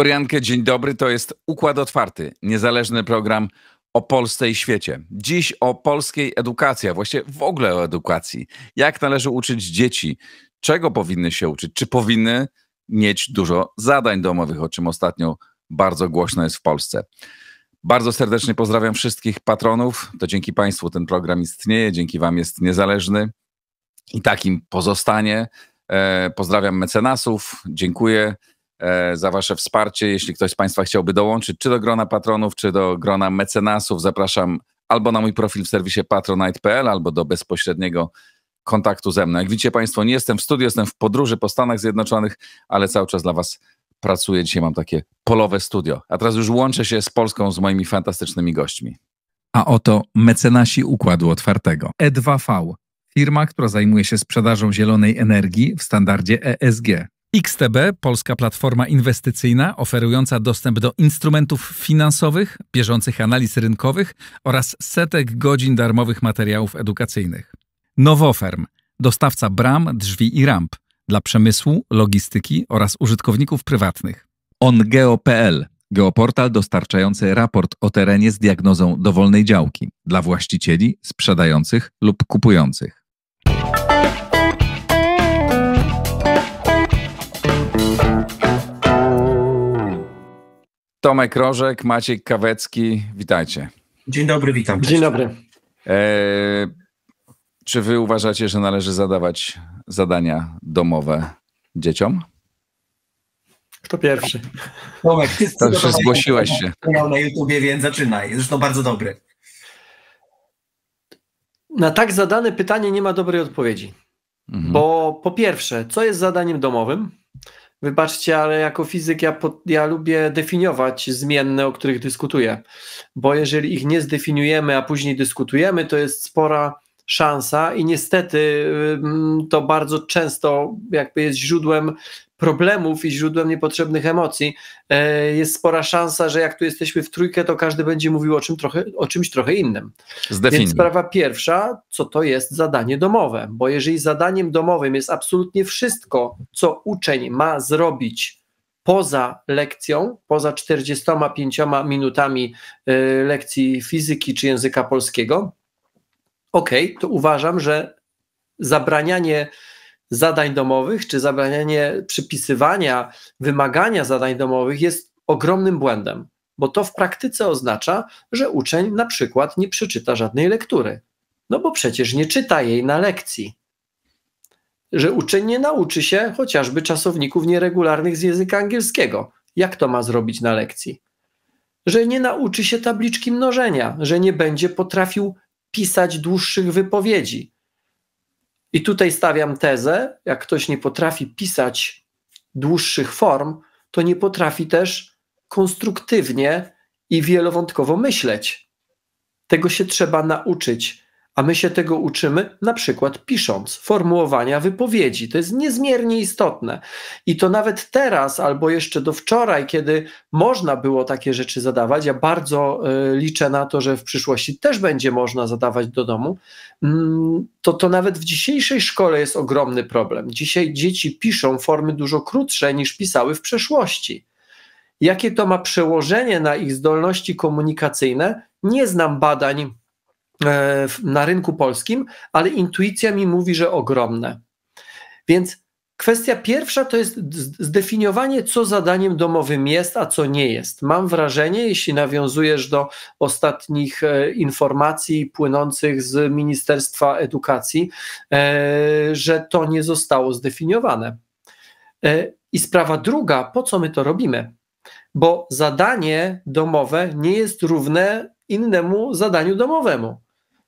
Igor Jankę, dzień dobry. To jest Układ Otwarty, niezależny program o Polsce i świecie. Dziś o polskiej edukacji, a właściwie w ogóle o edukacji. Jak należy uczyć dzieci? Czego powinny się uczyć? Czy powinny mieć dużo zadań domowych, o czym ostatnio bardzo głośno jest w Polsce? Bardzo serdecznie pozdrawiam wszystkich patronów. To dzięki Państwu ten program istnieje, dzięki Wam jest niezależny i takim pozostanie. E, pozdrawiam mecenasów, dziękuję za Wasze wsparcie. Jeśli ktoś z Państwa chciałby dołączyć, czy do grona patronów, czy do grona mecenasów, zapraszam albo na mój profil w serwisie patronite.pl, albo do bezpośredniego kontaktu ze mną. Jak widzicie Państwo, nie jestem w studiu, jestem w podróży po Stanach Zjednoczonych, ale cały czas dla Was pracuję. Dzisiaj mam takie polowe studio. A teraz już łączę się z Polską, z moimi fantastycznymi gośćmi. A oto mecenasi Układu Otwartego. E2V, firma, która zajmuje się sprzedażą zielonej energii w standardzie ESG. XTB, polska platforma inwestycyjna oferująca dostęp do instrumentów finansowych, bieżących analiz rynkowych oraz setek godzin darmowych materiałów edukacyjnych. Nowoferm, dostawca bram, drzwi i ramp dla przemysłu, logistyki oraz użytkowników prywatnych. OnGeo.pl Geoportal dostarczający raport o terenie z diagnozą dowolnej działki dla właścicieli, sprzedających lub kupujących. Tomek Rożek, Maciej Kawecki, witajcie. Dzień dobry, witam. Dzień dobry. E, czy wy uważacie, że należy zadawać zadania domowe dzieciom? Kto pierwszy? Tomek, ty to już zgłosiłeś się. na YouTubie, więc zaczynaj. Zresztą bardzo dobry. Na tak zadane pytanie nie ma dobrej odpowiedzi. Mhm. Bo po pierwsze, co jest zadaniem domowym? Wybaczcie, ale jako fizyk ja, po, ja lubię definiować zmienne, o których dyskutuję. Bo jeżeli ich nie zdefiniujemy, a później dyskutujemy, to jest spora szansa i niestety to bardzo często jakby jest źródłem problemów i źródłem niepotrzebnych emocji. E, jest spora szansa, że jak tu jesteśmy w trójkę, to każdy będzie mówił o, czym trochę, o czymś trochę innym. Więc sprawa pierwsza, co to jest zadanie domowe? Bo jeżeli zadaniem domowym jest absolutnie wszystko, co uczeń ma zrobić poza lekcją, poza 45 minutami e, lekcji fizyki czy języka polskiego, ok, to uważam, że zabranianie zadań domowych, czy zabranianie przypisywania wymagania zadań domowych jest ogromnym błędem, bo to w praktyce oznacza, że uczeń na przykład nie przeczyta żadnej lektury. No bo przecież nie czyta jej na lekcji. Że uczeń nie nauczy się chociażby czasowników nieregularnych z języka angielskiego. Jak to ma zrobić na lekcji? Że nie nauczy się tabliczki mnożenia, że nie będzie potrafił pisać dłuższych wypowiedzi. I tutaj stawiam tezę, jak ktoś nie potrafi pisać dłuższych form, to nie potrafi też konstruktywnie i wielowątkowo myśleć. Tego się trzeba nauczyć a my się tego uczymy na przykład pisząc formułowania wypowiedzi. To jest niezmiernie istotne. I to nawet teraz, albo jeszcze do wczoraj, kiedy można było takie rzeczy zadawać, ja bardzo y, liczę na to, że w przyszłości też będzie można zadawać do domu, mm, to to nawet w dzisiejszej szkole jest ogromny problem. Dzisiaj dzieci piszą formy dużo krótsze niż pisały w przeszłości. Jakie to ma przełożenie na ich zdolności komunikacyjne? Nie znam badań na rynku polskim, ale intuicja mi mówi, że ogromne. Więc kwestia pierwsza to jest zdefiniowanie, co zadaniem domowym jest, a co nie jest. Mam wrażenie, jeśli nawiązujesz do ostatnich e, informacji płynących z Ministerstwa Edukacji, e, że to nie zostało zdefiniowane. I sprawa druga, po co my to robimy? Bo zadanie domowe nie jest równe innemu zadaniu domowemu.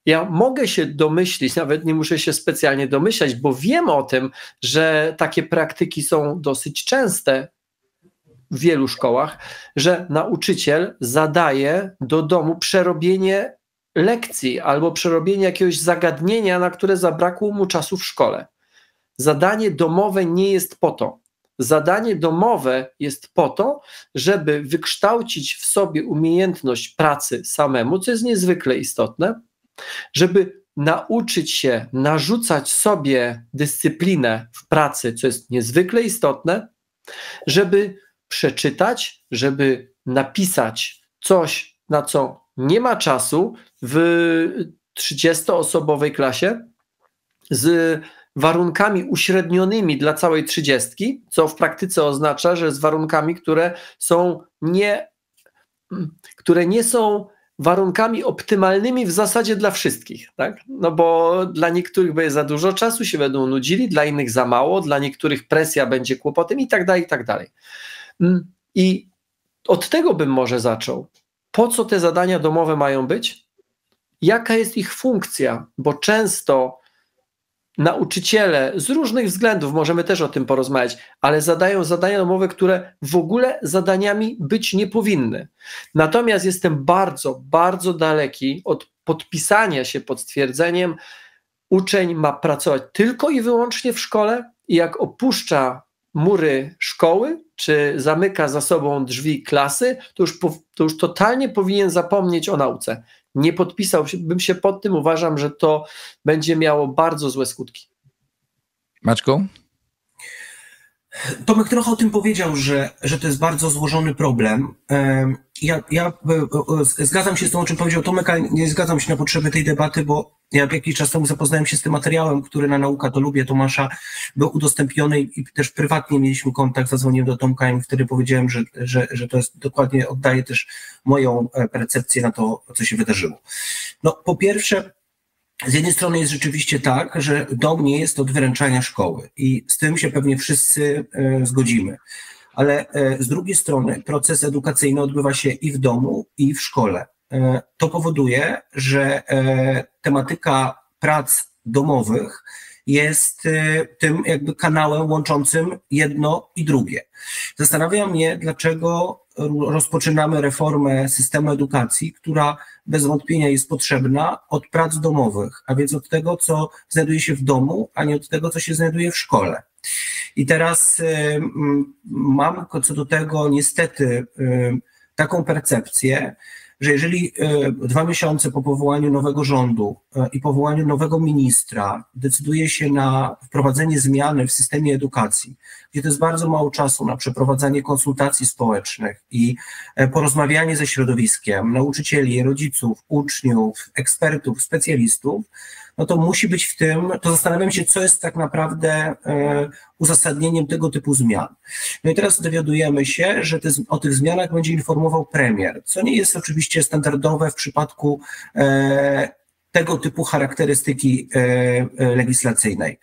Ja mogę się domyślić, nawet nie muszę się specjalnie domyślać, bo wiem o tym, że takie praktyki są dosyć częste w wielu szkołach, że nauczyciel zadaje do domu przerobienie lekcji albo przerobienie jakiegoś zagadnienia, na które zabrakło mu czasu w szkole. Zadanie domowe nie jest po to. Zadanie domowe jest po to, żeby wykształcić w sobie umiejętność pracy samemu, co jest niezwykle istotne, żeby nauczyć się narzucać sobie dyscyplinę w pracy, co jest niezwykle istotne, żeby przeczytać, żeby napisać coś, na co nie ma czasu w 30-osobowej klasie z warunkami uśrednionymi dla całej trzydziestki, co w praktyce oznacza, że z warunkami, które są nie, które nie są warunkami optymalnymi w zasadzie dla wszystkich, tak? No bo dla niektórych będzie za dużo czasu, się będą nudzili, dla innych za mało, dla niektórych presja będzie kłopotem i tak dalej, i tak dalej. Mm, I od tego bym może zaczął. Po co te zadania domowe mają być? Jaka jest ich funkcja? Bo często nauczyciele z różnych względów, możemy też o tym porozmawiać, ale zadają zadania domowe, które w ogóle zadaniami być nie powinny. Natomiast jestem bardzo, bardzo daleki od podpisania się pod stwierdzeniem, uczeń ma pracować tylko i wyłącznie w szkole i jak opuszcza mury szkoły, czy zamyka za sobą drzwi klasy, to już, to już totalnie powinien zapomnieć o nauce nie podpisałbym się pod tym. Uważam, że to będzie miało bardzo złe skutki. Maczku? Tomek trochę o tym powiedział, że, że to jest bardzo złożony problem. Ja, ja e, e, zgadzam się z tym, o czym powiedział Tomek, ale nie zgadzam się na potrzeby tej debaty, bo ja jakiś czas temu zapoznałem się z tym materiałem, który na Nauka to Lubię Tomasza był udostępniony i też prywatnie mieliśmy kontakt, zadzwoniłem do Tomka i wtedy powiedziałem, że, że, że to jest dokładnie, oddaje też moją e, percepcję na to, co się wydarzyło. No, po pierwsze, z jednej strony jest rzeczywiście tak, że dom nie jest od wyręczania szkoły i z tym się pewnie wszyscy zgodzimy. Ale e, z drugiej strony proces edukacyjny odbywa się i w domu, i w szkole. E, to powoduje, że tematyka prac domowych jest tym jakby kanałem łączącym jedno i drugie. Zastanawia mnie, dlaczego rozpoczynamy reformę systemu edukacji, która bez wątpienia jest potrzebna od prac domowych, a więc od tego, co znajduje się w domu, a nie od tego, co się znajduje w szkole. I teraz y, mam co do tego niestety y, taką percepcję, że jeżeli e, dwa miesiące po powołaniu nowego rządu i powołaniu nowego ministra decyduje się na wprowadzenie zmiany w systemie edukacji, gdzie to jest bardzo mało czasu na przeprowadzanie konsultacji społecznych i e, porozmawianie ze środowiskiem, nauczycieli, rodziców, uczniów, ekspertów, specjalistów, no to musi być w tym, to zastanawiam się, co jest tak naprawdę e, uzasadnieniem tego typu zmian. No i teraz dowiadujemy się, że te, o tych zmianach będzie informował premier, co nie jest oczywiście standardowe w przypadku e, tego typu charakterystyki e, legislacyjnej.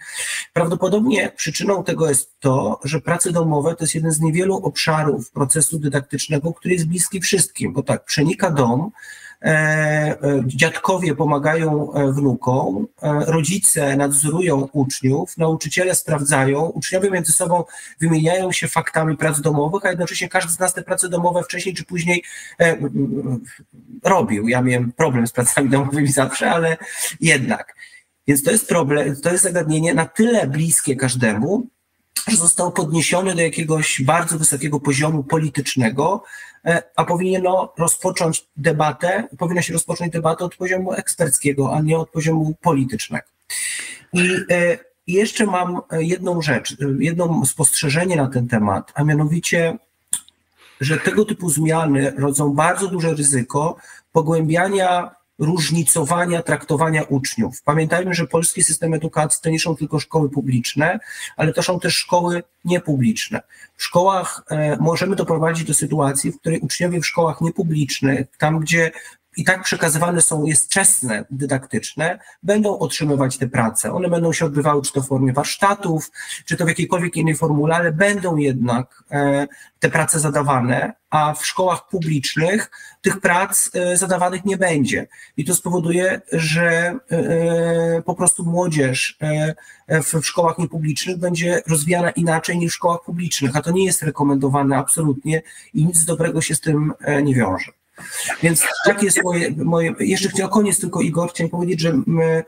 Prawdopodobnie przyczyną tego jest to, że prace domowe to jest jeden z niewielu obszarów procesu dydaktycznego, który jest bliski wszystkim, bo tak, przenika dom, dziadkowie pomagają e, wnukom, rodzice nadzorują uczniów, nauczyciele sprawdzają, uczniowie między sobą wymieniają się faktami prac domowych, a jednocześnie każdy z nas te prace domowe wcześniej czy później robił. Ja miałem problem z pracami domowymi zawsze, ale jednak. Więc to jest problem, to jest zagadnienie na tyle bliskie każdemu, że został podniesiony do jakiegoś bardzo wysokiego poziomu politycznego, e, a powinno rozpocząć debatę, powinna się rozpocząć debatę od poziomu eksperckiego, a nie od poziomu politycznego. I e, jeszcze mam jedną rzecz, jedno spostrzeżenie na ten temat, a mianowicie, że tego typu zmiany rodzą bardzo duże ryzyko pogłębiania różnicowania traktowania uczniów. Pamiętajmy, że polski system edukacji to nie są tylko szkoły publiczne, ale to są też szkoły niepubliczne. W szkołach e, możemy doprowadzić do sytuacji, w której uczniowie w szkołach niepublicznych, tam gdzie i tak przekazywane są, jest czesne, dydaktyczne, będą otrzymywać te prace. One będą się odbywały czy to w formie warsztatów, czy to w jakiejkolwiek innej formule, ale będą jednak e, te prace zadawane, a w szkołach publicznych tych prac e, zadawanych nie będzie. I to spowoduje, że e, po prostu młodzież w szkołach niepublicznych będzie rozwijana inaczej niż w szkołach publicznych, a to nie jest rekomendowane absolutnie i nic dobrego się z tym nie wiąże. Więc takie jest moje, moje jeszcze chciałem koniec tylko Igor, chciałem powiedzieć, że my,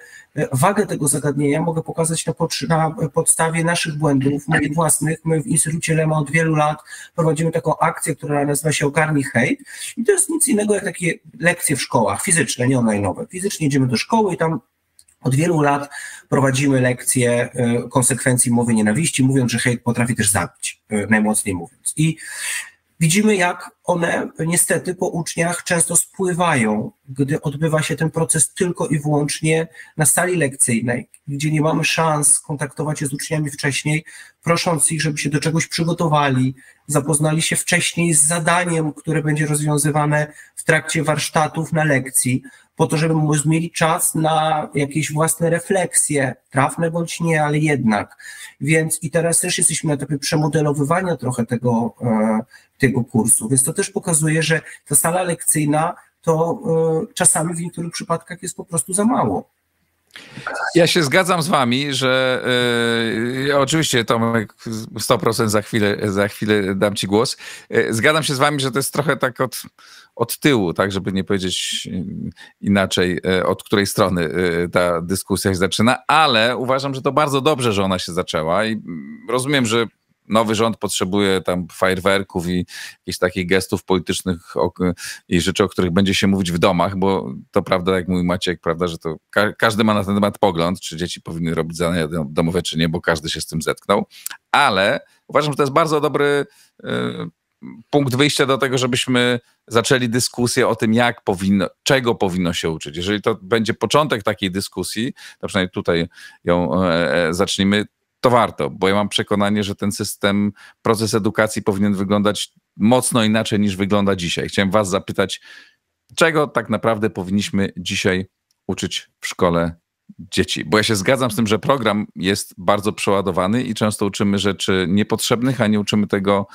wagę tego zagadnienia mogę pokazać na, na podstawie naszych błędów, moich własnych. My w Instytucie Lema od wielu lat prowadzimy taką akcję, która nazywa się Ogarnij Hejt i to jest nic innego jak takie lekcje w szkołach, fizyczne, nie online'owe. Fizycznie idziemy do szkoły i tam od wielu lat prowadzimy lekcje e, konsekwencji mowy nienawiści, mówiąc, że hejt potrafi też zabić, e, najmocniej mówiąc. I Widzimy, jak one niestety po uczniach często spływają, gdy odbywa się ten proces tylko i wyłącznie na sali lekcyjnej, gdzie nie mamy szans kontaktować się z uczniami wcześniej, prosząc ich, żeby się do czegoś przygotowali, zapoznali się wcześniej z zadaniem, które będzie rozwiązywane w trakcie warsztatów na lekcji, po to, żeby mieli czas na jakieś własne refleksje, trafne bądź nie, ale jednak. Więc i teraz też jesteśmy na etapie przemodelowywania trochę tego, e, tego kursu, więc to też pokazuje, że ta sala lekcyjna to e, czasami w niektórych przypadkach jest po prostu za mało. Ja się zgadzam z wami, że yy, oczywiście Tomek 100% za chwilę, za chwilę dam ci głos. Yy, zgadzam się z wami, że to jest trochę tak od, od tyłu, tak żeby nie powiedzieć inaczej, yy, od której strony ta dyskusja się zaczyna, ale uważam, że to bardzo dobrze, że ona się zaczęła i rozumiem, że nowy rząd potrzebuje tam fajerwerków i jakichś takich gestów politycznych i rzeczy, o których będzie się mówić w domach, bo to prawda, jak mówi Maciek, prawda, że to ka każdy ma na ten temat pogląd, czy dzieci powinny robić zadania domowe, czy nie, bo każdy się z tym zetknął, ale uważam, że to jest bardzo dobry y, punkt wyjścia do tego, żebyśmy zaczęli dyskusję o tym, jak powinno, czego powinno się uczyć. Jeżeli to będzie początek takiej dyskusji, to przynajmniej tutaj ją e, e zacznijmy, to warto, bo ja mam przekonanie, że ten system, proces edukacji powinien wyglądać mocno inaczej niż wygląda dzisiaj. Chciałem Was zapytać, czego tak naprawdę powinniśmy dzisiaj uczyć w szkole dzieci? Bo ja się zgadzam z tym, że program jest bardzo przeładowany i często uczymy rzeczy niepotrzebnych, a nie uczymy tego,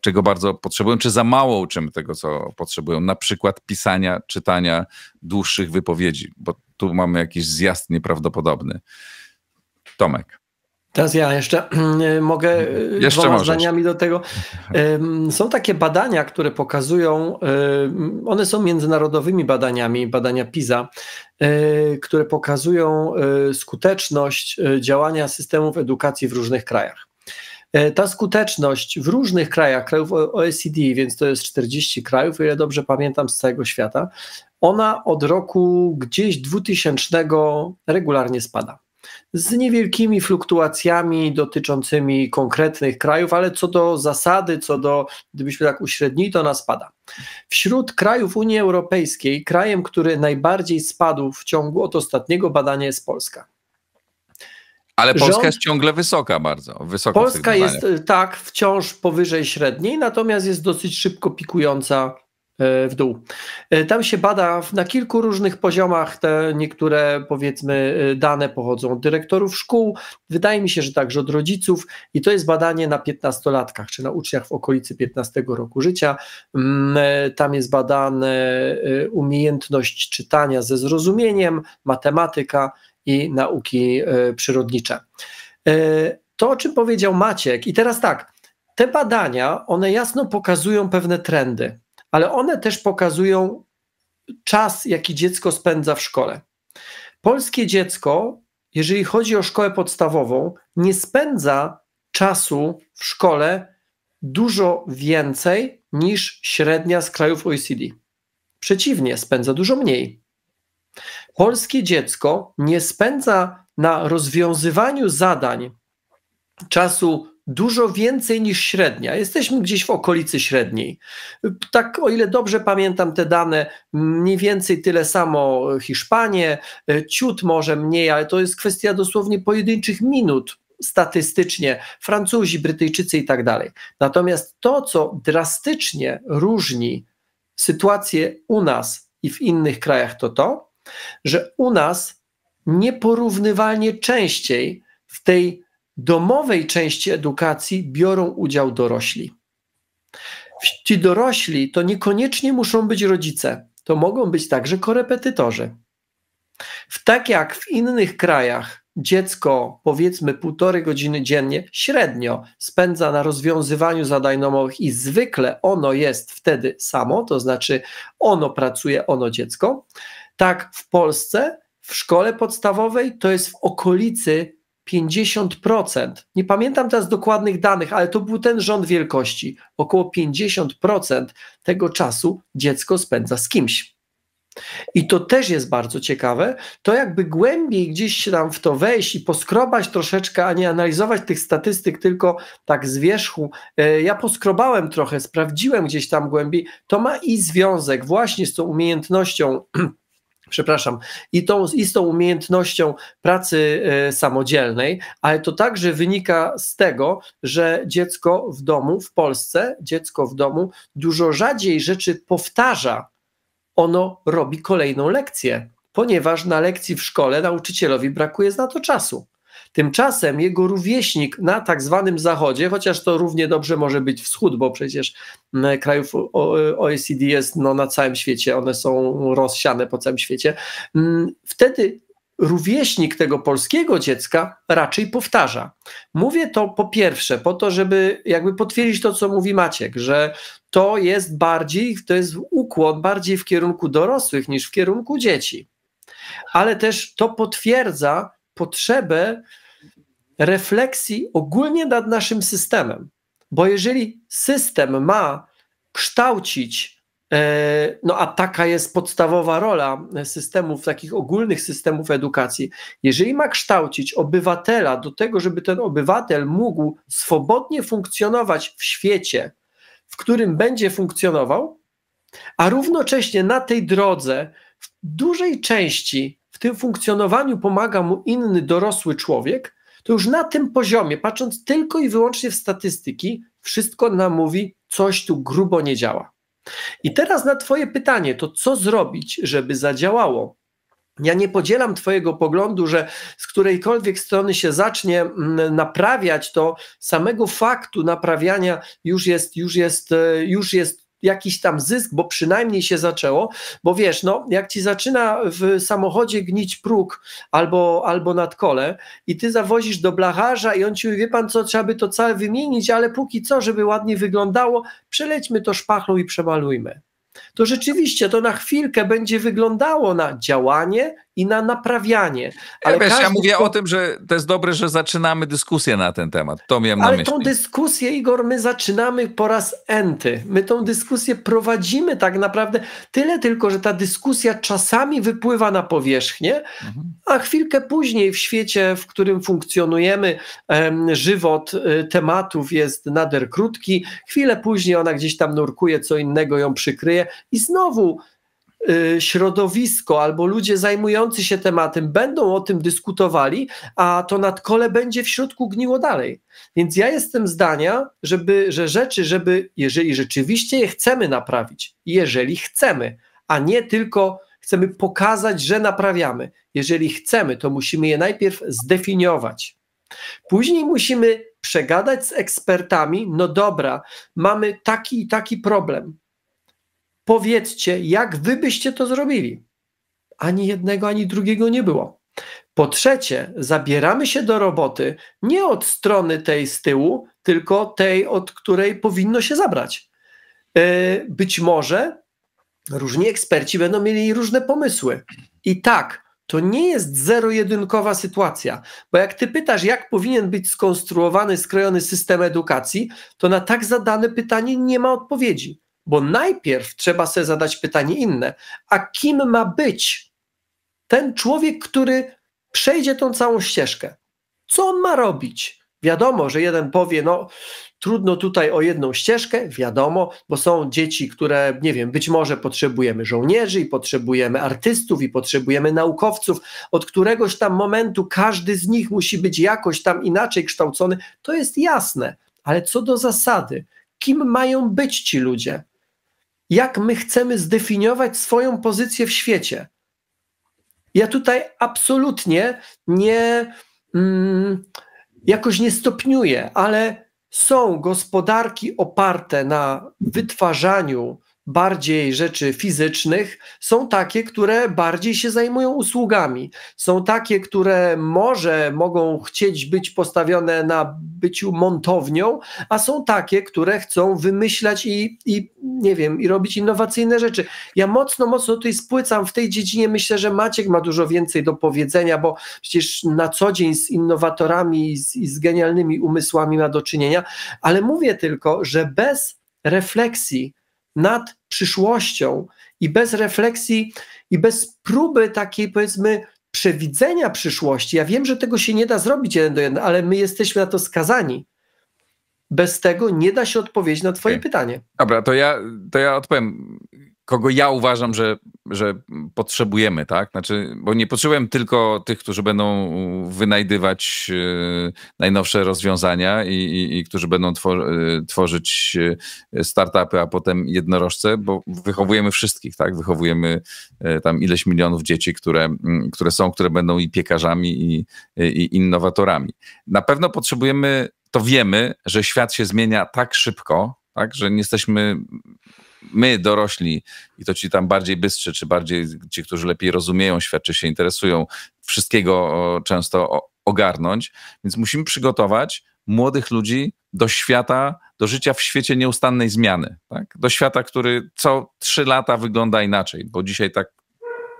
czego bardzo potrzebują, czy za mało uczymy tego, co potrzebują. Na przykład pisania, czytania dłuższych wypowiedzi, bo tu mamy jakiś zjazd nieprawdopodobny. Tomek. Teraz ja jeszcze mogę e, jeszcze dwoma możesz. zdaniami do tego. Są takie badania, które pokazują, one są międzynarodowymi badaniami, badania PISA, e, które pokazują e, skuteczność działania systemów edukacji w różnych krajach. Ta skuteczność w różnych krajach, krajów OECD, więc to jest 40 krajów, o ile dobrze pamiętam, z całego świata, ona od roku gdzieś 2000 regularnie spada z niewielkimi fluktuacjami dotyczącymi konkretnych krajów, ale co do zasady, co do, gdybyśmy tak uśrednili, to ona spada. Wśród krajów Unii Europejskiej, krajem, który najbardziej spadł w ciągu od ostatniego badania jest Polska. Ale Polska Rząd, jest ciągle wysoka bardzo. Wysoko Polska jest tak wciąż powyżej średniej, natomiast jest dosyć szybko pikująca w dół. E, tam się bada na kilku różnych poziomach. Te niektóre, powiedzmy, e, dane pochodzą od dyrektorów szkół. Wydaje mi się, że także od rodziców, i to jest badanie na 15-latkach, czy na uczniach w okolicy 15 roku życia. Mm, tam jest badane umiejętność czytania ze zrozumieniem, matematyka i nauki przyrodnicze. To, o czym powiedział Maciek, i teraz tak, te badania, one jasno pokazują pewne trendy ale one też pokazują czas, jaki dziecko spędza w szkole. Polskie dziecko, jeżeli chodzi o szkołę podstawową, nie spędza czasu w szkole dużo więcej niż średnia z krajów OECD. Przeciwnie, spędza dużo mniej. Polskie dziecko nie spędza na rozwiązywaniu zadań czasu dużo więcej niż średnia. Jesteśmy gdzieś w okolicy średniej. Tak, o ile dobrze pamiętam te dane, mniej więcej tyle samo Hiszpanie, ciut może mniej, ale to jest kwestia dosłownie pojedynczych minut statystycznie, Francuzi, Brytyjczycy i tak dalej. Natomiast to, co drastycznie różni sytuację u nas i w innych krajach, to to, że u nas nieporównywalnie częściej w tej domowej części edukacji biorą udział dorośli. Ci dorośli to niekoniecznie muszą być rodzice, to mogą być także korepetytorzy. W tak jak w innych krajach dziecko powiedzmy półtorej godziny dziennie średnio spędza na rozwiązywaniu zadań domowych i zwykle ono jest wtedy samo, to znaczy ono pracuje, ono dziecko, tak w Polsce w szkole podstawowej to jest w okolicy 50%, nie pamiętam teraz dokładnych danych, ale to był ten rząd wielkości. Około 50% tego czasu dziecko spędza z kimś. I to też jest bardzo ciekawe, to jakby głębiej gdzieś się tam w to wejść i poskrobać troszeczkę, a nie analizować tych statystyk tylko tak z wierzchu. E, ja poskrobałem trochę, sprawdziłem gdzieś tam głębiej, to ma i związek właśnie z tą umiejętnością przepraszam, i, tą, z tą umiejętnością pracy e, samodzielnej, ale to także wynika z tego, że dziecko w domu, w Polsce, dziecko w domu dużo rzadziej rzeczy powtarza, ono robi kolejną lekcję, ponieważ na lekcji w szkole nauczycielowi brakuje na to czasu. Tymczasem jego rówieśnik na tak zwanym zachodzie, chociaż to równie dobrze może być wschód, bo przecież krajów OECD jest no, na całym świecie, one są rozsiane po całym świecie, wtedy rówieśnik tego polskiego dziecka raczej powtarza. Mówię to po pierwsze, po to, żeby jakby potwierdzić to, co mówi Maciek, że to jest bardziej, to jest ukłon bardziej w kierunku dorosłych niż w kierunku dzieci. Ale też to potwierdza potrzebę refleksji ogólnie nad naszym systemem. Bo jeżeli system ma kształcić, e, no a taka jest podstawowa rola systemów, takich ogólnych systemów edukacji, jeżeli ma kształcić obywatela do tego, żeby ten obywatel mógł swobodnie funkcjonować w świecie, w którym będzie funkcjonował, a równocześnie na tej drodze w dużej części w tym funkcjonowaniu pomaga mu inny dorosły człowiek, to już na tym poziomie, patrząc tylko i wyłącznie w statystyki, wszystko nam mówi, coś tu grubo nie działa. I teraz na Twoje pytanie, to co zrobić, żeby zadziałało? Ja nie podzielam Twojego poglądu, że z którejkolwiek strony się zacznie mm, naprawiać, to samego faktu naprawiania już jest, już jest, e, już jest jakiś tam zysk, bo przynajmniej się zaczęło, bo wiesz, no jak ci zaczyna w samochodzie gnić próg albo, albo nadkole i ty zawozisz do blacharza i on ci mówi, wie pan co, trzeba by to całe wymienić, ale póki co, żeby ładnie wyglądało, przelećmy to szpachlą i przemalujmy. To rzeczywiście to na chwilkę będzie wyglądało na działanie i na naprawianie. Ale wiesz, ja mówię o tym, że to jest dobre, że zaczynamy dyskusję na ten temat. To miałem Ale na myśli. tą dyskusję, Igor, my zaczynamy po raz enty. My tą dyskusję prowadzimy tak naprawdę tyle tylko, że ta dyskusja czasami wypływa na powierzchnię, mhm. a chwilkę później w świecie, w którym funkcjonujemy, żywot y, tematów jest nader krótki. Chwilę później ona gdzieś tam nurkuje, co innego ją przykryje i znowu środowisko albo ludzie zajmujący się tematem będą o tym dyskutowali, a to nadkole będzie w środku gniło dalej. Więc ja jestem zdania, żeby, że rzeczy, żeby, jeżeli rzeczywiście je chcemy naprawić, jeżeli chcemy, a nie tylko chcemy pokazać, że naprawiamy. Jeżeli chcemy, to musimy je najpierw zdefiniować. Później musimy przegadać z ekspertami, no dobra, mamy taki i taki problem Powiedzcie, jak wy byście to zrobili. Ani jednego, ani drugiego nie było. Po trzecie, zabieramy się do roboty nie od strony tej z tyłu, tylko tej, od której powinno się zabrać. E, być może różni eksperci będą mieli różne pomysły. I tak, to nie jest zero-jedynkowa sytuacja, bo jak ty pytasz, jak powinien być skonstruowany, skrojony system edukacji, to na tak zadane pytanie nie ma odpowiedzi. Bo najpierw trzeba sobie zadać pytanie inne: a kim ma być ten człowiek, który przejdzie tą całą ścieżkę? Co on ma robić? Wiadomo, że jeden powie, no trudno tutaj o jedną ścieżkę, wiadomo, bo są dzieci, które, nie wiem, być może potrzebujemy żołnierzy i potrzebujemy artystów i potrzebujemy naukowców. Od któregoś tam momentu każdy z nich musi być jakoś tam inaczej kształcony, to jest jasne, ale co do zasady, kim mają być ci ludzie? Jak my chcemy zdefiniować swoją pozycję w świecie. Ja tutaj absolutnie nie mm, jakoś nie stopniuję, ale są gospodarki oparte na wytwarzaniu bardziej rzeczy fizycznych, są takie, które bardziej się zajmują usługami. Są takie, które może mogą chcieć być postawione na byciu montownią, a są takie, które chcą wymyślać i, i nie wiem, i robić innowacyjne rzeczy. Ja mocno, mocno tutaj spłycam w tej dziedzinie. Myślę, że Maciek ma dużo więcej do powiedzenia, bo przecież na co dzień z innowatorami i z, i z genialnymi umysłami ma do czynienia, ale mówię tylko, że bez refleksji nad przyszłością i bez refleksji i bez próby takiej, powiedzmy, przewidzenia przyszłości. Ja wiem, że tego się nie da zrobić jeden do jeden, ale my jesteśmy na to skazani. Bez tego nie da się odpowiedzieć na Twoje okay. pytanie. Dobra, to ja, to ja odpowiem kogo ja uważam, że, że potrzebujemy, tak? Znaczy, bo nie potrzebujemy tylko tych, którzy będą wynajdywać e, najnowsze rozwiązania i, i, i którzy będą twor e, tworzyć e, startupy, a potem jednorożce, bo wychowujemy wszystkich, tak? Wychowujemy tam ileś milionów dzieci, które, które są, które będą i piekarzami, i, i innowatorami. Na pewno potrzebujemy, to wiemy, że świat się zmienia tak szybko, tak, że nie jesteśmy my dorośli i to ci tam bardziej bystrzy, czy bardziej ci, którzy lepiej rozumieją świat, czy się interesują, wszystkiego często ogarnąć. Więc musimy przygotować młodych ludzi do świata, do życia w świecie nieustannej zmiany. Tak? Do świata, który co trzy lata wygląda inaczej, bo dzisiaj tak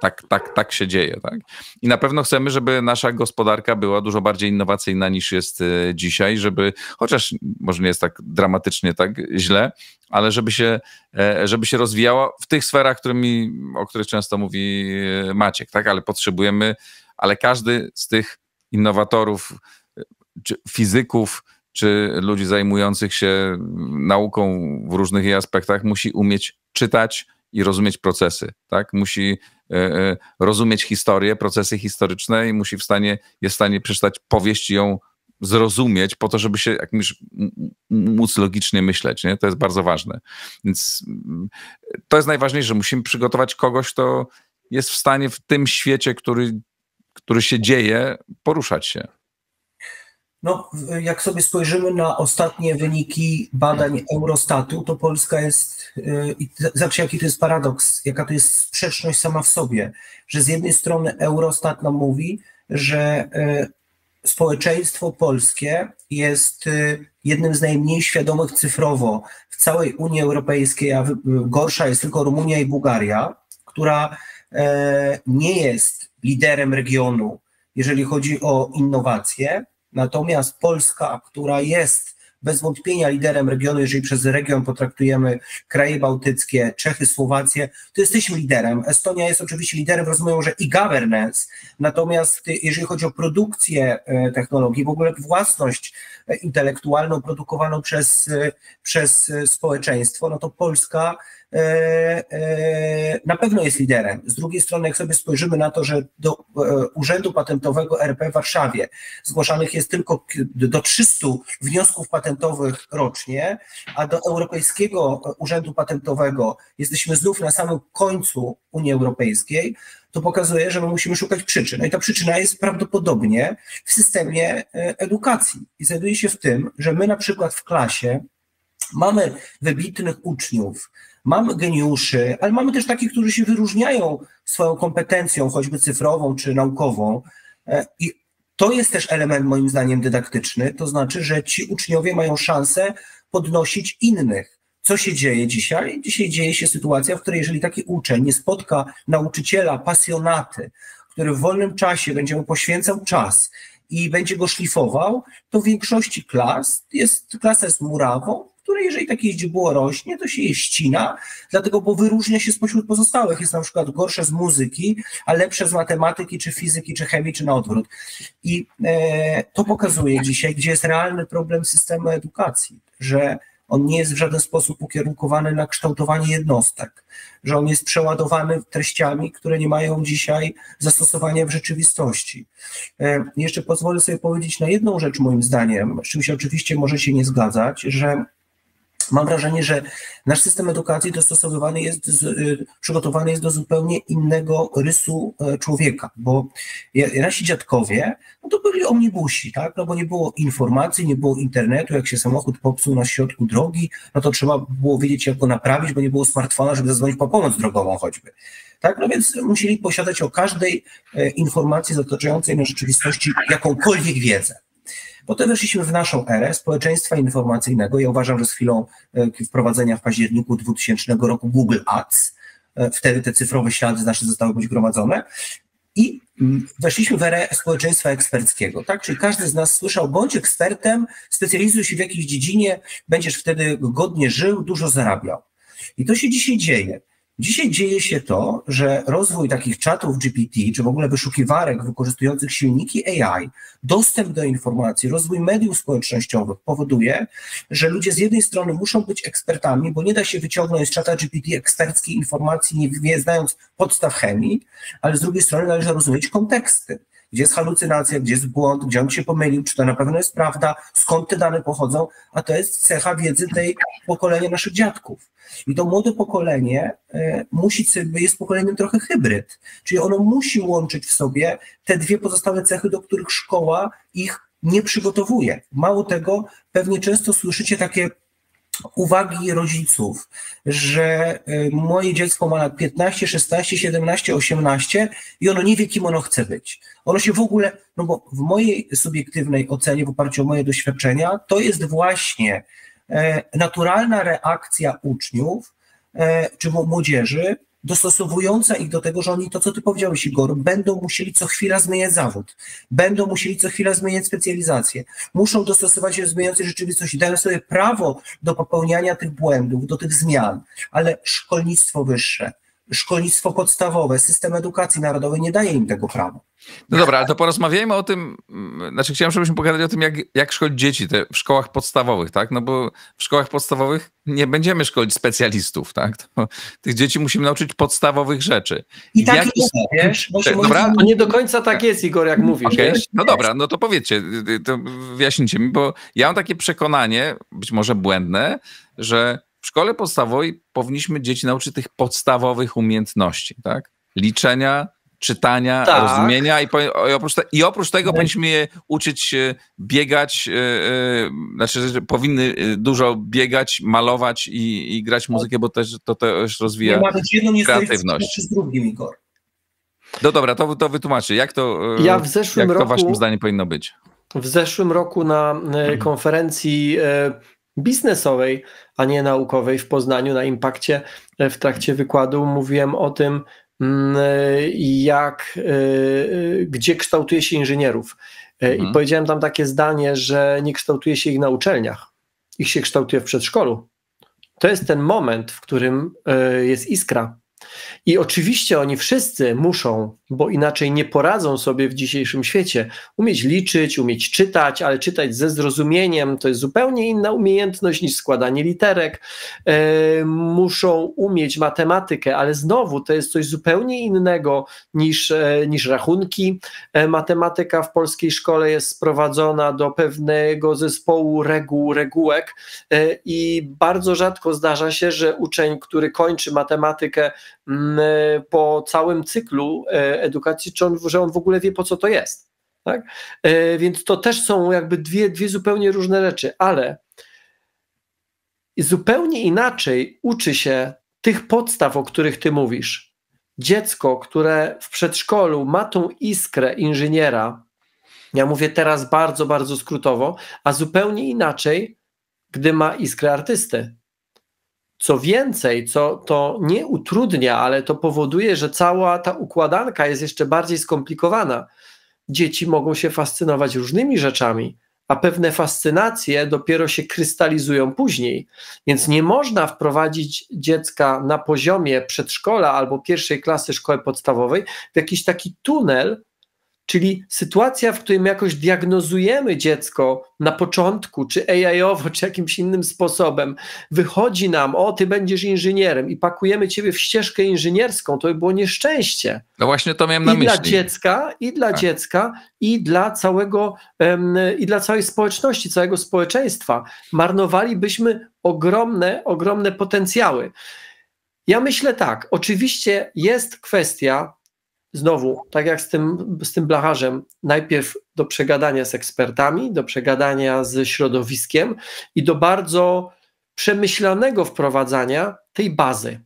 tak, tak, tak się dzieje. Tak? I na pewno chcemy, żeby nasza gospodarka była dużo bardziej innowacyjna niż jest e, dzisiaj, żeby, chociaż może nie jest tak dramatycznie tak źle, ale żeby się, e, żeby się rozwijała w tych sferach, którymi, o których często mówi e, Maciek, tak? ale potrzebujemy, ale każdy z tych innowatorów, fizyków, czy ludzi zajmujących się nauką w różnych jej aspektach musi umieć czytać i rozumieć procesy, tak? Musi E, e, rozumieć historię, procesy historyczne i musi w stanie, jest w stanie przeczytać powieść i ją zrozumieć po to, żeby się jakimś móc logicznie myśleć. Nie? To jest bardzo ważne. Więc mm, to jest najważniejsze. Musimy przygotować kogoś, kto jest w stanie w tym świecie, który, który się dzieje, poruszać się. No, jak sobie spojrzymy na ostatnie wyniki badań Eurostatu, to Polska jest, y, zawsze jaki to jest paradoks, jaka to jest sprzeczność sama w sobie, że z jednej strony Eurostat nam mówi, że y, społeczeństwo polskie jest y, jednym z najmniej świadomych cyfrowo w całej Unii Europejskiej, a gorsza jest tylko Rumunia i Bułgaria, która nie jest liderem regionu, jeżeli chodzi o innowacje Natomiast Polska, która jest bez wątpienia liderem regionu, jeżeli przez region potraktujemy kraje bałtyckie, Czechy, Słowację, to jesteśmy liderem. Estonia jest oczywiście liderem, rozumieją, że i governance, natomiast jeżeli chodzi o produkcję e, technologii, w ogóle własność e, intelektualną produkowaną przez, e, przez społeczeństwo, no to Polska na pewno jest liderem. Z drugiej strony, jak sobie spojrzymy na to, że do e, Urzędu Patentowego RP w Warszawie zgłaszanych jest tylko do 300 wniosków patentowych rocznie, a do Europejskiego Urzędu Patentowego jesteśmy znów na samym końcu Unii Europejskiej, to pokazuje, że my musimy szukać przyczyn. No i ta przyczyna jest prawdopodobnie w systemie edukacji. I znajduje się w tym, że my na przykład w klasie mamy wybitnych uczniów, Mamy geniuszy, ale mamy też takich, którzy się wyróżniają swoją kompetencją, choćby cyfrową czy naukową. E, I to jest też element moim zdaniem dydaktyczny, to znaczy, że ci uczniowie mają szansę podnosić innych. Co się dzieje dzisiaj? Dzisiaj dzieje się sytuacja, w której jeżeli taki uczeń nie spotka nauczyciela, pasjonaty, który w wolnym czasie będzie mu poświęcał czas i będzie go szlifował, to w większości klas jest klasa jest murawą, które jeżeli takie źdźbło rośnie, to się je ścina, dlatego, bo wyróżnia się spośród pozostałych. Jest na przykład gorsze z muzyki, a lepsze z matematyki, czy fizyki, czy chemii, czy na odwrót. I e, to pokazuje dzisiaj, gdzie jest realny problem systemu edukacji, że on nie jest w żaden sposób ukierunkowany na kształtowanie jednostek, że on jest przeładowany treściami, które nie mają dzisiaj zastosowania w rzeczywistości. E, jeszcze pozwolę sobie powiedzieć na jedną rzecz, moim zdaniem, z czym się oczywiście możecie nie zgadzać, że Mam wrażenie, że nasz system edukacji dostosowywany jest, y, przygotowany jest do zupełnie innego rysu e, człowieka, bo nasi dziadkowie, no to byli omnibusi, tak, no bo nie było informacji, nie było internetu, jak się samochód popsuł na środku drogi, no to trzeba było wiedzieć, jak go naprawić, bo nie było smartfona, żeby zadzwonić po pomoc drogową choćby. Tak, no więc musieli posiadać o każdej e, informacji otaczającej na rzeczywistości jakąkolwiek wiedzę. Potem weszliśmy w naszą erę społeczeństwa informacyjnego. Ja uważam, że z chwilą e, wprowadzenia w październiku 2000 roku Google Ads, e, wtedy te cyfrowe ślady nasze zostały być gromadzone. I mm, weszliśmy w erę społeczeństwa eksperckiego, tak? Czyli każdy z nas słyszał, bądź ekspertem, specjalizuj się w jakiejś dziedzinie, będziesz wtedy godnie żył, dużo zarabiał. I to się dzisiaj dzieje. Dzisiaj dzieje się to, że rozwój takich czatów GPT, czy w ogóle wyszukiwarek wykorzystujących silniki AI, dostęp do informacji, rozwój mediów społecznościowych powoduje, że ludzie z jednej strony muszą być ekspertami, bo nie da się wyciągnąć z czata GPT eksperckiej informacji, nie, nie znając podstaw chemii, ale z drugiej strony należy rozumieć konteksty gdzie jest halucynacja, gdzie jest błąd, gdzie on się pomylił, czy to na pewno jest prawda, skąd te dane pochodzą, a to jest cecha wiedzy tej pokolenia naszych dziadków. I to młode pokolenie e, musi, jest pokoleniem trochę hybryd, czyli ono musi łączyć w sobie te dwie pozostałe cechy, do których szkoła ich nie przygotowuje. Mało tego, pewnie często słyszycie takie uwagi rodziców, że y, moje dziecko ma lat 15, 16, 17, 18 i ono nie wie, kim ono chce być. Ono się w ogóle, no bo w mojej subiektywnej ocenie, w oparciu o moje doświadczenia, to jest właśnie e, naturalna reakcja uczniów e, czy młodzieży dostosowująca ich do tego, że oni to, co ty powiedziałeś, Igor, będą musieli co chwila zmieniać zawód, będą musieli co chwila zmieniać specjalizację, muszą dostosować się do zmieniającej rzeczywistości, dają sobie prawo do popełniania tych błędów, do tych zmian, ale szkolnictwo wyższe, szkolnictwo podstawowe, system edukacji narodowej nie daje im tego prawa. No dobra, ale to porozmawiajmy o tym, znaczy chciałem, żebyśmy pogadali o tym, jak, jak szkolić dzieci te w szkołach podstawowych, tak? No bo w szkołach podstawowych nie będziemy szkolić specjalistów, tak? To, tych dzieci musimy nauczyć podstawowych rzeczy. I tak jak, jest, wiesz? Dobra? To nie do końca tak jest, Igor, jak mówisz. Okay. No dobra, no to powiedzcie, to wyjaśnijcie mi, bo ja mam takie przekonanie, być może błędne, że w szkole podstawowej powinniśmy dzieci nauczyć tych podstawowych umiejętności, tak? Liczenia, czytania, tak. rozumienia i, i, oprócz te, i, oprócz tego tak. powinniśmy je uczyć biegać, yy, znaczy, że powinny e, dużo biegać, malować i, i grać muzykę, bo też, to też rozwija nie kreatywność. Z drugim, Igor. No dobra, to, to wytłumaczę. Jak to, ja w zeszłym jak roku, to waszym zdaniem powinno być? W zeszłym roku na mhm. konferencji biznesowej, a nie naukowej w Poznaniu na Impakcie w trakcie wykładu mówiłem o tym, mm, jak, e, gdzie kształtuje się inżynierów. E, mhm. I powiedziałem tam takie zdanie, że nie kształtuje się ich na uczelniach, ich się kształtuje w przedszkolu. To jest ten moment, w którym e, jest iskra, i oczywiście oni wszyscy muszą, bo inaczej nie poradzą sobie w dzisiejszym świecie, umieć liczyć, umieć czytać, ale czytać ze zrozumieniem to jest zupełnie inna umiejętność niż składanie literek. E, muszą umieć matematykę, ale znowu to jest coś zupełnie innego niż, e, niż rachunki. E, matematyka w polskiej szkole jest sprowadzona do pewnego zespołu reguł, regułek i bardzo rzadko zdarza się, że uczeń, który kończy matematykę, po całym cyklu e, edukacji, czy on, że on w ogóle wie, po co to jest. Tak? E, więc to też są jakby dwie, dwie zupełnie różne rzeczy, ale zupełnie inaczej uczy się tych podstaw, o których ty mówisz. Dziecko, które w przedszkolu ma tą iskrę inżyniera, ja mówię teraz bardzo, bardzo skrótowo, a zupełnie inaczej, gdy ma iskrę artysty. Co więcej, co to nie utrudnia, ale to powoduje, że cała ta układanka jest jeszcze bardziej skomplikowana. Dzieci mogą się fascynować różnymi rzeczami, a pewne fascynacje dopiero się krystalizują później. Więc nie można wprowadzić dziecka na poziomie przedszkola albo pierwszej klasy szkoły podstawowej w jakiś taki tunel, Czyli sytuacja, w której jakoś diagnozujemy dziecko na początku, czy AI-owo, czy jakimś innym sposobem, wychodzi nam, o, ty będziesz inżynierem i pakujemy ciebie w ścieżkę inżynierską, to by było nieszczęście. No właśnie to miałem na I myśli. Dla dziecka, I dla tak. dziecka, i dla całego, um, i dla całej społeczności, całego społeczeństwa. Marnowalibyśmy ogromne, ogromne potencjały. Ja myślę tak, oczywiście jest kwestia znowu, tak jak z tym, z tym blacharzem, najpierw do przegadania z ekspertami, do przegadania z środowiskiem i do bardzo przemyślanego wprowadzania tej bazy.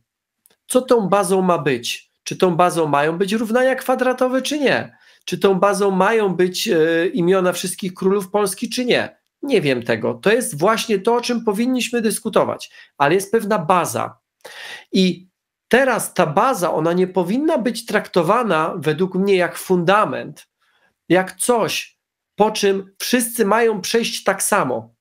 Co tą bazą ma być? Czy tą bazą mają być równania kwadratowe, czy nie? Czy tą bazą mają być e, imiona wszystkich królów Polski, czy nie? Nie wiem tego. To jest właśnie to, o czym powinniśmy dyskutować, ale jest pewna baza. I Teraz ta baza, ona nie powinna być traktowana według mnie jak fundament, jak coś, po czym wszyscy mają przejść tak samo,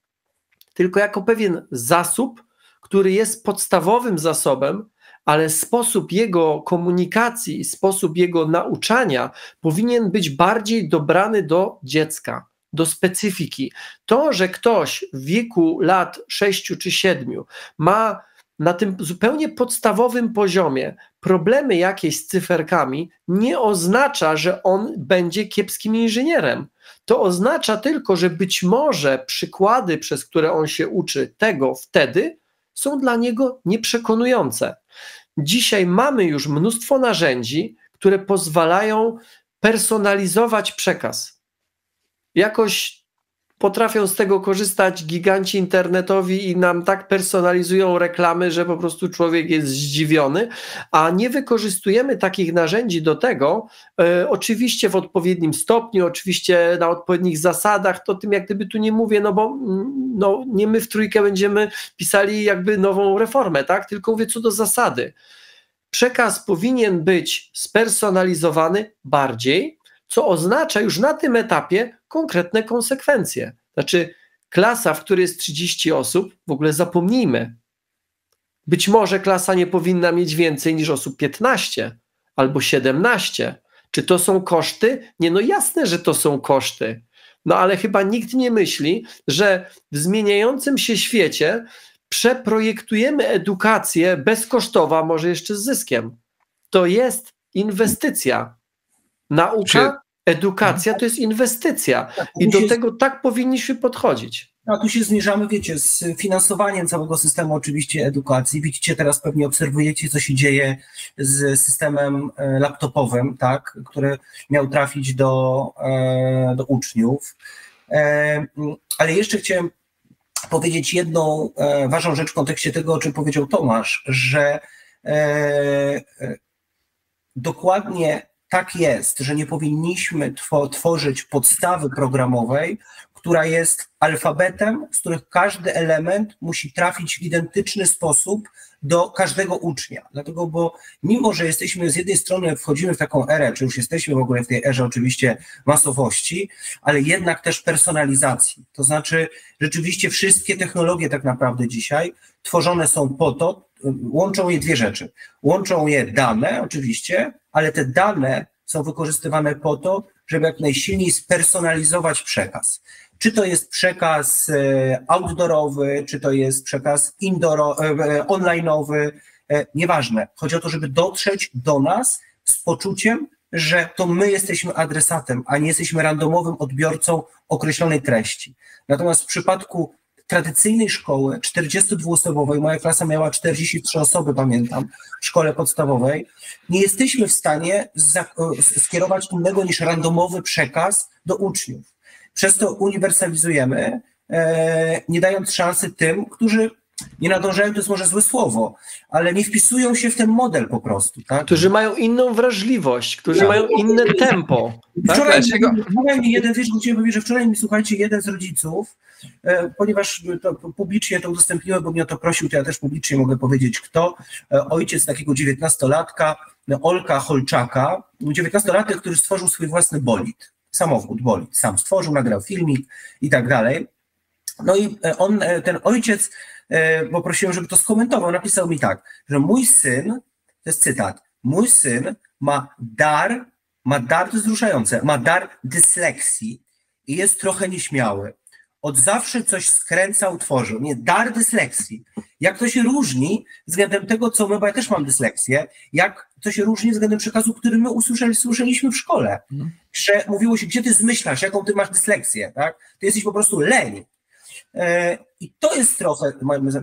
tylko jako pewien zasób, który jest podstawowym zasobem, ale sposób jego komunikacji, sposób jego nauczania powinien być bardziej dobrany do dziecka, do specyfiki. To, że ktoś w wieku lat 6 czy 7 ma na tym zupełnie podstawowym poziomie problemy jakieś z cyferkami, nie oznacza, że on będzie kiepskim inżynierem. To oznacza tylko, że być może przykłady, przez które on się uczy tego wtedy, są dla niego nieprzekonujące. Dzisiaj mamy już mnóstwo narzędzi, które pozwalają personalizować przekaz. Jakoś potrafią z tego korzystać giganci internetowi i nam tak personalizują reklamy, że po prostu człowiek jest zdziwiony, a nie wykorzystujemy takich narzędzi do tego, e, oczywiście w odpowiednim stopniu, oczywiście na odpowiednich zasadach, to tym jak gdyby tu nie mówię, no bo mm, no, nie my w trójkę będziemy pisali jakby nową reformę, tak? Tylko mówię co do zasady. Przekaz powinien być spersonalizowany bardziej, co oznacza już na tym etapie konkretne konsekwencje. Znaczy, klasa, w której jest 30 osób, w ogóle zapomnijmy. Być może klasa nie powinna mieć więcej niż osób 15 albo 17. Czy to są koszty? Nie, no jasne, że to są koszty. No ale chyba nikt nie myśli, że w zmieniającym się świecie przeprojektujemy edukację bezkosztowa, może jeszcze z zyskiem. To jest inwestycja. Nauka, edukacja to jest inwestycja tak, i do tego tak powinniśmy podchodzić. A tu się zmierzamy, wiecie, z finansowaniem całego systemu oczywiście edukacji. Widzicie, teraz pewnie obserwujecie, co się dzieje z systemem e, laptopowym, tak, który miał trafić do, e, do uczniów. E, ale jeszcze chciałem powiedzieć jedną ważną rzecz w kontekście tego, o czym powiedział Tomasz, że dokładnie tak jest, że nie powinniśmy tworzyć podstawy programowej, która jest alfabetem, z których każdy element musi trafić w identyczny sposób do każdego ucznia. Dlatego, bo mimo, że jesteśmy z jednej strony, wchodzimy w taką erę, czy już jesteśmy w ogóle w tej erze oczywiście masowości, ale jednak też personalizacji. To znaczy, rzeczywiście wszystkie technologie tak naprawdę dzisiaj tworzone są po to, łączą je dwie rzeczy. Łączą je dane, oczywiście, ale te dane są wykorzystywane po to, żeby jak najsilniej spersonalizować przekaz. Czy to jest przekaz e, outdoorowy, czy to jest przekaz indoor, e, e, onlineowy, nieważne. Chodzi o to, żeby dotrzeć do nas z poczuciem, że to my jesteśmy adresatem, a nie jesteśmy randomowym odbiorcą określonej treści. Natomiast w przypadku tradycyjnej szkoły, 42-osobowej, moja klasa miała 43 osoby, pamiętam, w szkole podstawowej, nie jesteśmy w stanie skierować innego niż randomowy przekaz do uczniów. Przez to uniwersalizujemy, e, nie dając szansy tym, którzy nie nadążają, to jest może złe słowo, ale nie wpisują się w ten model po prostu. Tak? Którzy mają inną wrażliwość, którzy mają inne tempo. Tak? Wczoraj, wczoraj mi jeden, wiesz, powiedzieć, że wczoraj mi, słuchajcie, jeden z rodziców, e, ponieważ to publicznie to udostępniłem, bo mnie o to prosił, to ja też publicznie mogę powiedzieć, kto, e, ojciec takiego dziewiętnastolatka, Olka Holczaka, dziewiętnastolatek, który stworzył swój własny bolid, samochód, bolid, sam stworzył, nagrał filmik i tak dalej. No i e, on, ten ojciec E, bo prosiłem, żeby to skomentował. Napisał mi tak, że mój syn, to jest cytat, mój syn ma dar, ma dar, to jest wzruszające, ma dar dysleksji i jest trochę nieśmiały. Od zawsze coś skręcał, tworzył. Nie, dar dysleksji. Jak to się różni względem tego, co my, bo ja też mam dysleksję, jak to się różni względem przekazu, który my usłyszeli, słyszeliśmy w szkole. Mhm. Że mówiło się, gdzie ty zmyślasz, jaką ty masz dysleksję, tak? Ty jesteś po prostu leń. E, I to jest trochę,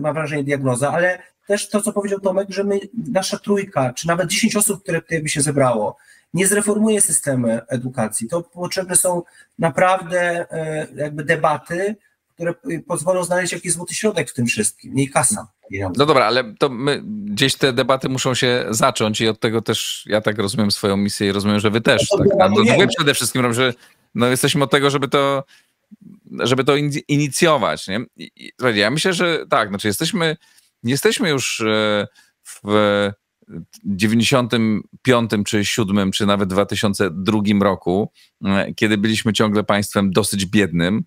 mam wrażenie, diagnoza, ale też to, co powiedział Tomek, że my, nasza trójka, czy nawet 10 osób, które tutaj by się zebrało, nie zreformuje systemu edukacji. To potrzebne są naprawdę e, jakby debaty, które pozwolą znaleźć jakiś złoty środek w tym wszystkim, nie kasa. No dobra, ale to my, gdzieś te debaty muszą się zacząć i od tego też ja tak rozumiem swoją misję i rozumiem, że wy też. No tak? No, no, wy przede wszystkim, że no, jesteśmy od tego, żeby to żeby to inicjować. Nie? ja myślę, że tak, znaczy jesteśmy, nie jesteśmy już e, w 95 czy 7 czy nawet 2002 roku, e, kiedy byliśmy ciągle państwem dosyć biednym,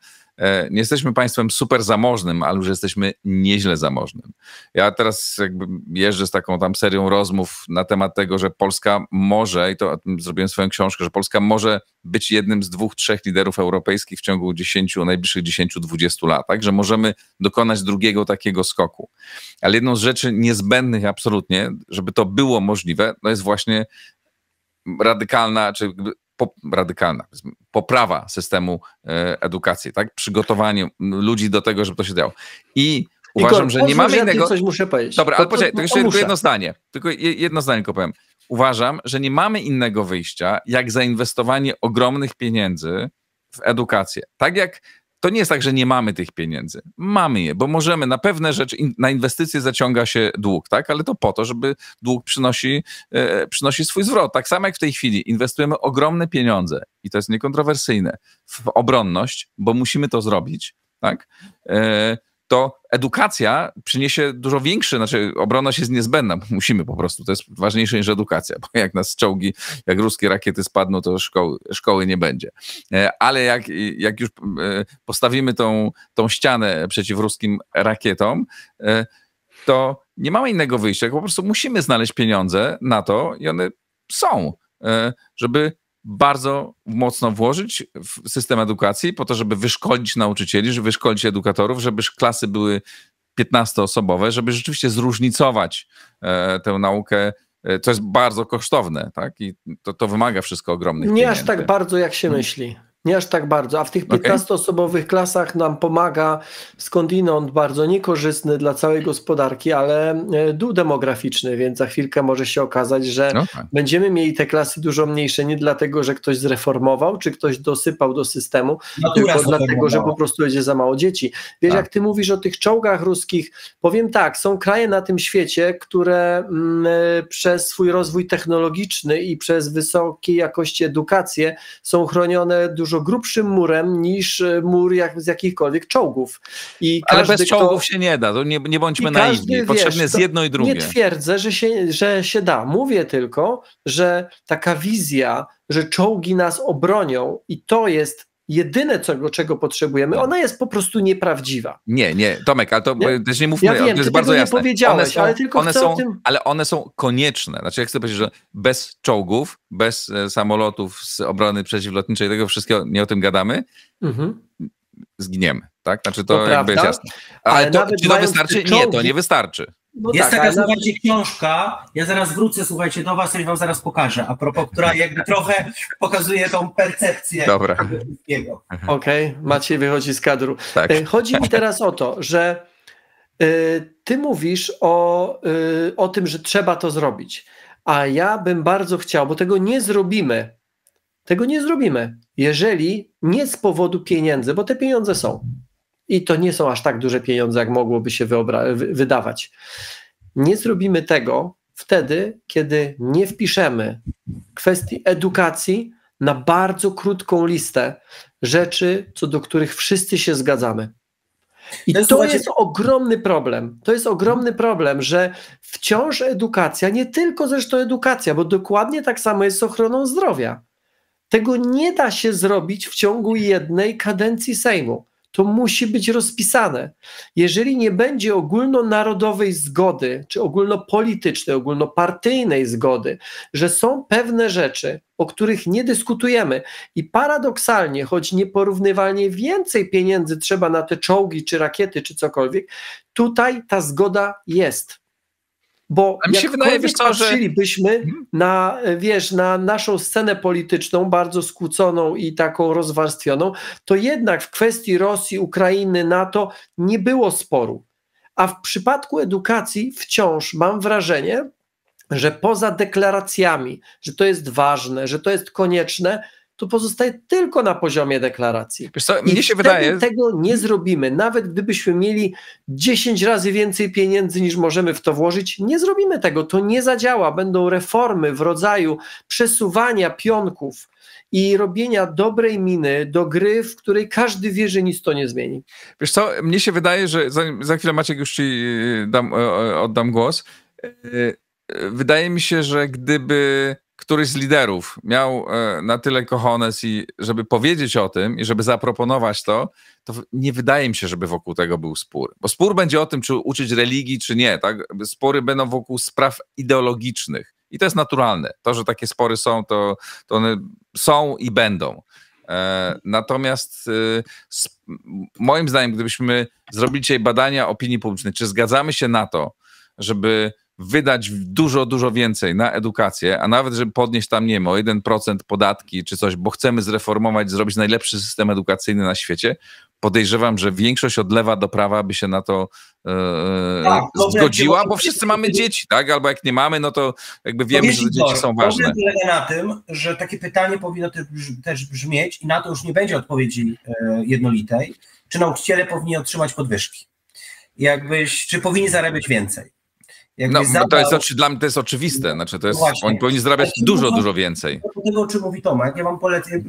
nie jesteśmy państwem super zamożnym, ale już jesteśmy nieźle zamożnym. Ja teraz jakby jeżdżę z taką tam serią rozmów na temat tego, że Polska może, i to zrobiłem swoją książkę, że Polska może być jednym z dwóch, trzech liderów europejskich w ciągu 10, najbliższych 10-20 lat, tak? że możemy dokonać drugiego takiego skoku. Ale jedną z rzeczy niezbędnych absolutnie, żeby to było możliwe, to jest właśnie radykalna, czy radykalna, poprawa systemu e, edukacji, tak? Przygotowanie ludzi do tego, żeby to się działo. I uważam, Igor, że nie mamy innego. coś muszę powiedzieć. Dobra, ale poczekaj, to jeszcze tylko jedno zdanie. Tylko jedno zdanie tylko powiem. Uważam, że nie mamy innego wyjścia, jak zainwestowanie ogromnych pieniędzy w edukację. Tak jak to nie jest tak, że nie mamy tych pieniędzy. Mamy je, bo możemy na pewne rzeczy, na inwestycje zaciąga się dług, tak? Ale to po to, żeby dług przynosi, e, przynosi swój zwrot. Tak samo jak w tej chwili inwestujemy ogromne pieniądze, i to jest niekontrowersyjne, w obronność, bo musimy to zrobić, tak? E, to edukacja przyniesie dużo większy, znaczy obronność jest niezbędna, musimy po prostu, to jest ważniejsze niż edukacja, bo jak nas czołgi, jak ruskie rakiety spadną, to szkoły, szkoły nie będzie. E, ale jak, jak już e, postawimy tą, tą ścianę przeciw ruskim rakietom, e, to nie mamy innego wyjścia, po prostu musimy znaleźć pieniądze na to i one są, żeby bardzo mocno włożyć w system edukacji po to, żeby wyszkolić nauczycieli, żeby wyszkolić edukatorów, żeby klasy były 15-osobowe, żeby rzeczywiście zróżnicować e, tę naukę, e, co jest bardzo kosztowne, tak? I to, to wymaga wszystko ogromnych Nie pieniędzy. aż tak bardzo, jak się myśli. Nie aż tak bardzo, a w tych 15-osobowych klasach nam pomaga skądinąd bardzo niekorzystny dla całej gospodarki, ale e, dół demograficzny, więc za chwilkę może się okazać, że no tak. będziemy mieli te klasy dużo mniejsze nie dlatego, że ktoś zreformował, czy ktoś dosypał do systemu, Natura tylko dlatego, że po prostu będzie za mało dzieci. Wiesz, tak. jak ty mówisz o tych czołgach ruskich, powiem tak, są kraje na tym świecie, które mm, e, przez swój rozwój technologiczny i przez wysokiej jakości edukację są chronione dużo dużo grubszym murem niż e, mur jak, z jakichkolwiek czołgów. I Ale bez czołgów się nie da, to nie, nie bądźmy naiwni. Potrzebne jest jedno i drugie. Nie twierdzę, że się, że się da. Mówię tylko, że taka wizja, że czołgi nas obronią i to jest jedyne, czego, czego potrzebujemy, ona jest po prostu nieprawdziwa. Nie, nie, Tomek, ale to nie? też nie mówmy, ja wiem, to jest bardzo jasne. Nie powiedziałeś, są, ale tylko one są, tym... Ale one są konieczne. Znaczy, ja chcę powiedzieć, że bez czołgów, bez e, samolotów z obrony przeciwlotniczej, tego wszystkiego, nie o tym gadamy, mhm. zginiemy. Tak? Znaczy, to, to jakby jest jasne. Ale, ale to, czy to wystarczy? Czołgi... Nie, to nie wystarczy. No jest tak, taka, słuchajcie, książka, ja zaraz wrócę, słuchajcie, do was i wam zaraz pokażę, a propos, która jakby trochę pokazuje tą percepcję Dobra. Okej, okay. Maciej wychodzi z kadru. Tak. E, chodzi mi teraz o to, że y, ty mówisz o, y, o tym, że trzeba to zrobić, a ja bym bardzo chciał, bo tego nie zrobimy, tego nie zrobimy, jeżeli nie z powodu pieniędzy, bo te pieniądze są. I to nie są aż tak duże pieniądze, jak mogłoby się wydawać. Nie zrobimy tego wtedy, kiedy nie wpiszemy kwestii edukacji na bardzo krótką listę rzeczy, co do których wszyscy się zgadzamy. I to, jest ogromny problem. To jest ogromny problem, że wciąż edukacja, nie tylko zresztą edukacja, bo dokładnie tak samo jest z ochroną zdrowia. Tego nie da się zrobić w ciągu jednej kadencji Sejmu to musi być rozpisane. Jeżeli nie będzie ogólnonarodowej zgody, czy ogólnopolitycznej, ogólnopartyjnej zgody, że są pewne rzeczy, o których nie dyskutujemy i paradoksalnie, choć nieporównywalnie więcej pieniędzy trzeba na te czołgi, czy rakiety, czy cokolwiek, tutaj ta zgoda jest. Bo mi się wydaje, wiesz co, patrzylibyśmy że... Mhm. na, wiesz, na naszą scenę polityczną, bardzo skłóconą i taką rozwarstwioną, to jednak w kwestii Rosji, Ukrainy, NATO nie było sporu. A w przypadku edukacji wciąż mam wrażenie, że poza deklaracjami, że to jest ważne, że to jest konieczne, to pozostaje tylko na poziomie deklaracji. Wiesz co, mnie się wydaje. tego nie zrobimy. Nawet gdybyśmy mieli 10 razy więcej pieniędzy niż możemy w to włożyć, nie zrobimy tego. To nie zadziała. Będą reformy w rodzaju przesuwania pionków i robienia dobrej miny do gry, w której każdy wie, że nic to nie zmieni. Wiesz co, mnie się wydaje, że za, za chwilę Maciek już ci dam, oddam głos. E, e, wydaje mi się, że gdyby któryś z liderów miał e, na tyle kochones i żeby powiedzieć o tym i żeby zaproponować to, to nie wydaje mi się, żeby wokół tego był spór. Bo spór będzie o tym, czy uczyć religii, czy nie. Tak? Spory będą wokół spraw ideologicznych. I to jest naturalne. To, że takie spory są, to, to one są i będą. E, natomiast e, moim zdaniem, gdybyśmy zrobili dzisiaj badania opinii publicznej, czy zgadzamy się na to, żeby wydać dużo, dużo więcej na edukację, a nawet, żeby podnieść tam, nie wiem, o 1% podatki czy coś, bo chcemy zreformować, zrobić najlepszy system edukacyjny na świecie, podejrzewam, że większość od lewa do prawa by się na to e, tak, no zgodziła, bo wszyscy mamy dzieci, tak? Albo jak nie mamy, no to jakby wiemy, że dzieci są ważne. Polega na tym, że takie pytanie powinno też brzmieć i na to już nie będzie odpowiedzi e, jednolitej, czy nauczyciele powinni otrzymać podwyżki. Jakbyś, czy powinni zarabiać więcej. No, zadał... to jest, dla mnie to jest oczywiste, znaczy to jest, Właśnie. oni powinni zarabiać dużo, dużo, dużo więcej. Do tego, o czym mówi Tomek, ja mam polecenie,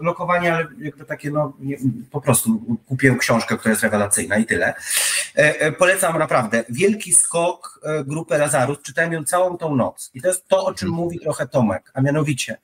lokowanie, ale jakby takie, no nie, po prostu kupiłem książkę, która jest rewelacyjna i tyle. E, e, polecam naprawdę. Wielki skok e, grupy Lazarus, czytałem ją całą tą noc i to jest to, o czym hmm. mówi trochę Tomek, a mianowicie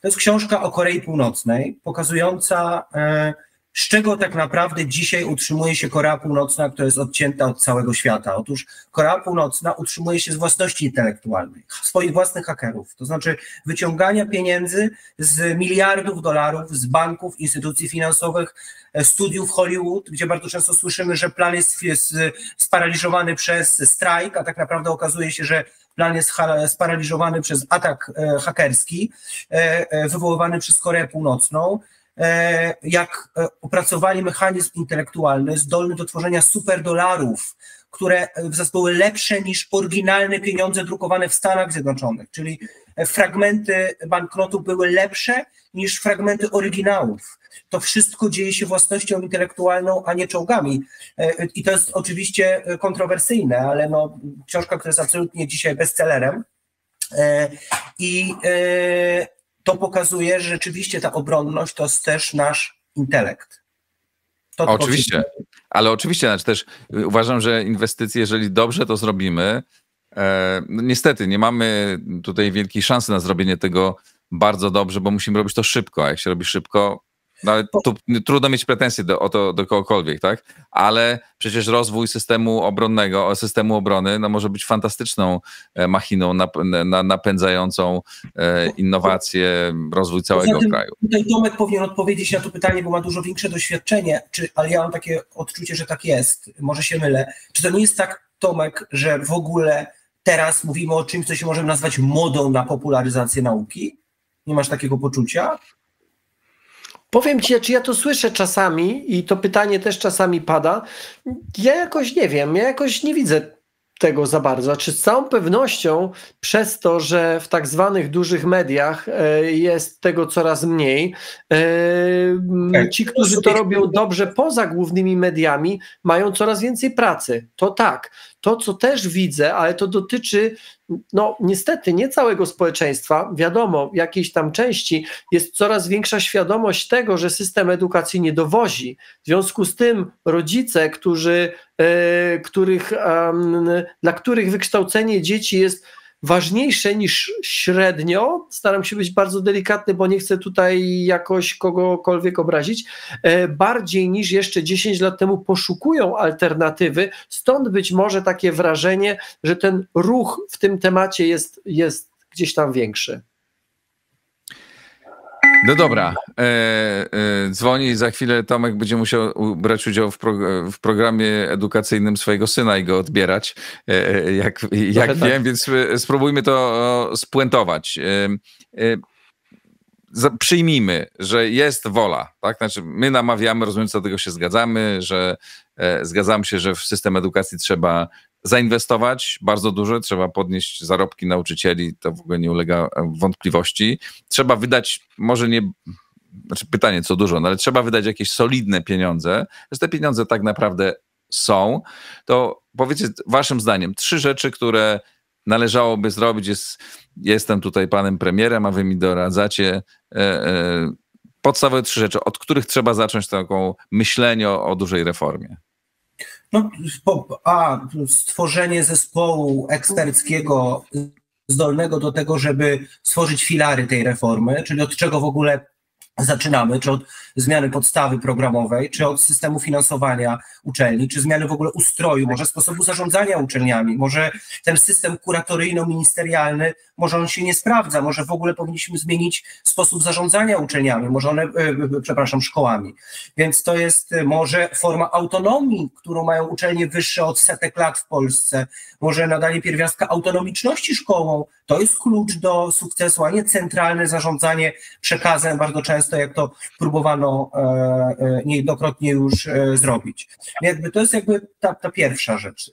to jest książka o Korei Północnej, pokazująca e, z czego tak naprawdę dzisiaj utrzymuje się Korea Północna, która jest odcięta od całego świata? Otóż Korea Północna utrzymuje się z własności intelektualnej, swoich własnych hakerów, to znaczy wyciągania pieniędzy z miliardów dolarów z banków, instytucji finansowych, e, studiów Hollywood, gdzie bardzo często słyszymy, że plan jest, jest sparaliżowany przez strajk, a tak naprawdę okazuje się, że plan jest sparaliżowany przez atak e, hakerski e, wywoływany przez Koreę Północną. E, jak e, opracowali mechanizm intelektualny zdolny do tworzenia superdolarów, które były lepsze niż oryginalne pieniądze drukowane w Stanach Zjednoczonych, czyli fragmenty banknotów były lepsze niż fragmenty oryginałów. To wszystko dzieje się własnością intelektualną, a nie czołgami. E, I to jest oczywiście kontrowersyjne, ale no, książka, która jest absolutnie dzisiaj bestsellerem. I to pokazuje, że rzeczywiście ta obronność to jest też nasz intelekt. To oczywiście, ale oczywiście, znaczy też uważam, że inwestycje, jeżeli dobrze to zrobimy, e, no niestety nie mamy tutaj wielkiej szansy na zrobienie tego bardzo dobrze, bo musimy robić to szybko, a jak się robi szybko, no ale tu trudno mieć pretensje do, o to do kogokolwiek, tak? Ale przecież rozwój systemu obronnego, systemu obrony no może być fantastyczną e, machiną nap, na, napędzającą e, innowacje, rozwój całego tym, kraju. Tutaj Tomek powinien odpowiedzieć na to pytanie, bo ma dużo większe doświadczenie, czy, ale ja mam takie odczucie, że tak jest, może się mylę. Czy to nie jest tak, Tomek, że w ogóle teraz mówimy o czymś, co się możemy nazwać modą na popularyzację nauki? Nie masz takiego poczucia? Powiem ci, czy ja to słyszę czasami i to pytanie też czasami pada. Ja jakoś nie wiem, ja jakoś nie widzę tego za bardzo. Czy z całą pewnością przez to, że w tak zwanych dużych mediach e, jest tego coraz mniej, e, tak. ci, którzy to robią dobrze poza głównymi mediami, mają coraz więcej pracy. To tak. To, co też widzę, ale to dotyczy no niestety nie całego społeczeństwa, wiadomo, jakiejś tam części jest coraz większa świadomość tego, że system edukacji nie dowozi. W związku z tym rodzice, którzy, e, których, dla których wykształcenie dzieci jest ważniejsze niż średnio. Staram się być bardzo delikatny, bo nie chcę tutaj jakoś kogokolwiek obrazić. E, bardziej niż jeszcze 10 lat temu poszukują alternatywy, stąd być może takie wrażenie, że ten ruch w tym temacie jest, jest gdzieś tam większy. No dobra, e, e, dzwoni za chwilę Tomek będzie musiał brać udział w, pro, w programie edukacyjnym swojego syna i go odbierać, e, e jak, jak wiem, tak. więc e, spróbujmy to spuentować. E, przyjmijmy, że jest wola, tak? Znaczy my namawiamy, rozumiem, co do tego się zgadzamy, że zgadzamy się, że w system edukacji trzeba zainwestować bardzo dużo, trzeba podnieść zarobki nauczycieli, to w ogóle nie ulega wątpliwości. Trzeba wydać, może nie, znaczy pytanie co dużo, no ale trzeba wydać jakieś solidne pieniądze, że te pieniądze tak naprawdę są, to powiedzcie waszym zdaniem trzy rzeczy, które należałoby zrobić. Jest, jestem tutaj panem premierem, a wy mi doradzacie. E, e, podstawowe trzy rzeczy, od których trzeba zacząć taką myślenie o, o dużej reformie. No, a stworzenie zespołu eksperckiego zdolnego do tego, żeby stworzyć filary tej reformy, czyli od czego w ogóle zaczynamy, czy od zmiany podstawy programowej, czy od systemu finansowania uczelni, czy zmiany w ogóle ustroju, może sposobu zarządzania uczelniami, może ten system kuratoryjno-ministerialny, może on się nie sprawdza, może w ogóle powinniśmy zmienić sposób zarządzania uczelniami, może one, e, e, przepraszam, szkołami. Więc to jest e, może forma autonomii, którą mają uczelnie wyższe od setek lat w Polsce, może nadanie pierwiastka autonomiczności szkołą, to jest klucz do sukcesu, a nie centralne zarządzanie przekazem, bardzo często jak to próbowano niejednokrotnie już zrobić. Jakby to jest jakby ta, ta pierwsza rzecz.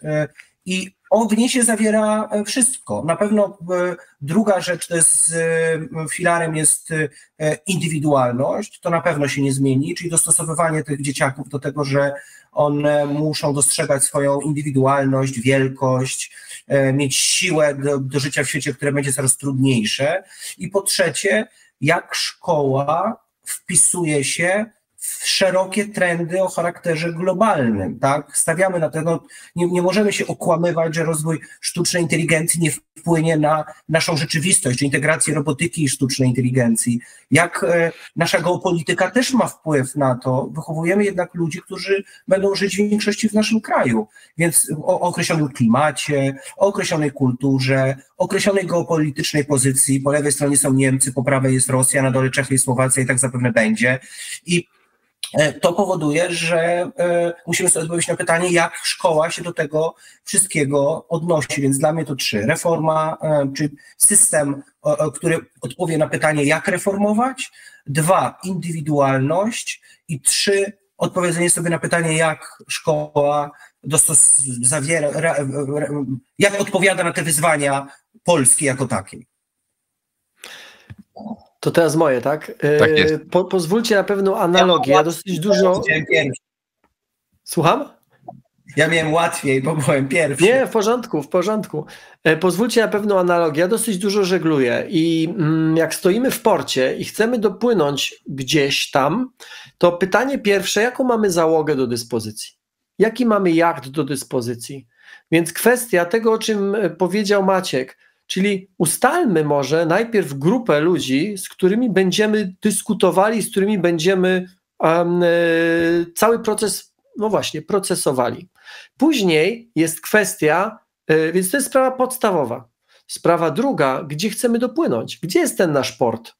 I on w niej się zawiera e, wszystko. Na pewno e, druga rzecz to jest e, filarem jest indywidualność, to na pewno się nie zmieni, czyli dostosowywanie tych dzieciaków do tego, że one muszą dostrzegać swoją indywidualność, wielkość, mieć siłę do, do życia w świecie, które będzie coraz trudniejsze. I po trzecie, jak szkoła wpisuje się szerokie trendy o charakterze globalnym, tak? Stawiamy na to, no, nie, nie możemy się okłamywać, że rozwój sztucznej inteligencji nie wpłynie na naszą rzeczywistość, czy integrację robotyki i sztucznej inteligencji. Jak e, nasza geopolityka też ma wpływ na to, wychowujemy jednak ludzi, którzy będą żyć w większości w naszym kraju, więc o, o określonym klimacie, o określonej kulturze, określonej geopolitycznej pozycji, po lewej stronie są Niemcy, po prawej jest Rosja, na dole Czechy i Słowacja i tak zapewne będzie. I to powoduje, że e, musimy sobie odpowiedzieć na pytanie, jak szkoła się do tego wszystkiego odnosi. Więc dla mnie to trzy. Reforma, e, czy system, który odpowie na pytanie, jak reformować. Dwa, indywidualność. I trzy, odpowiedzenie sobie na pytanie, jak szkoła zawiera, jak odpowiada na te wyzwania Polski jako takiej. To teraz moje, tak? Tak jest. Po, pozwólcie na pewną analogię. Ja dosyć dużo. Słucham? Ja miałem łatwiej, bo byłem pierwszy. Nie, w porządku, w porządku. E, pozwólcie na pewną analogię. Ja dosyć dużo żegluję i mm, jak stoimy w porcie i chcemy dopłynąć gdzieś tam, to pytanie pierwsze, jaką mamy załogę do dyspozycji? Jaki mamy jacht do dyspozycji? Więc kwestia tego, o czym e, powiedział Maciek, Czyli ustalmy może najpierw grupę ludzi, z którymi będziemy dyskutowali, z którymi będziemy um, cały proces, no właśnie, procesowali. Później jest kwestia, y, więc to jest sprawa podstawowa. Sprawa druga, gdzie chcemy dopłynąć? Gdzie jest ten nasz port?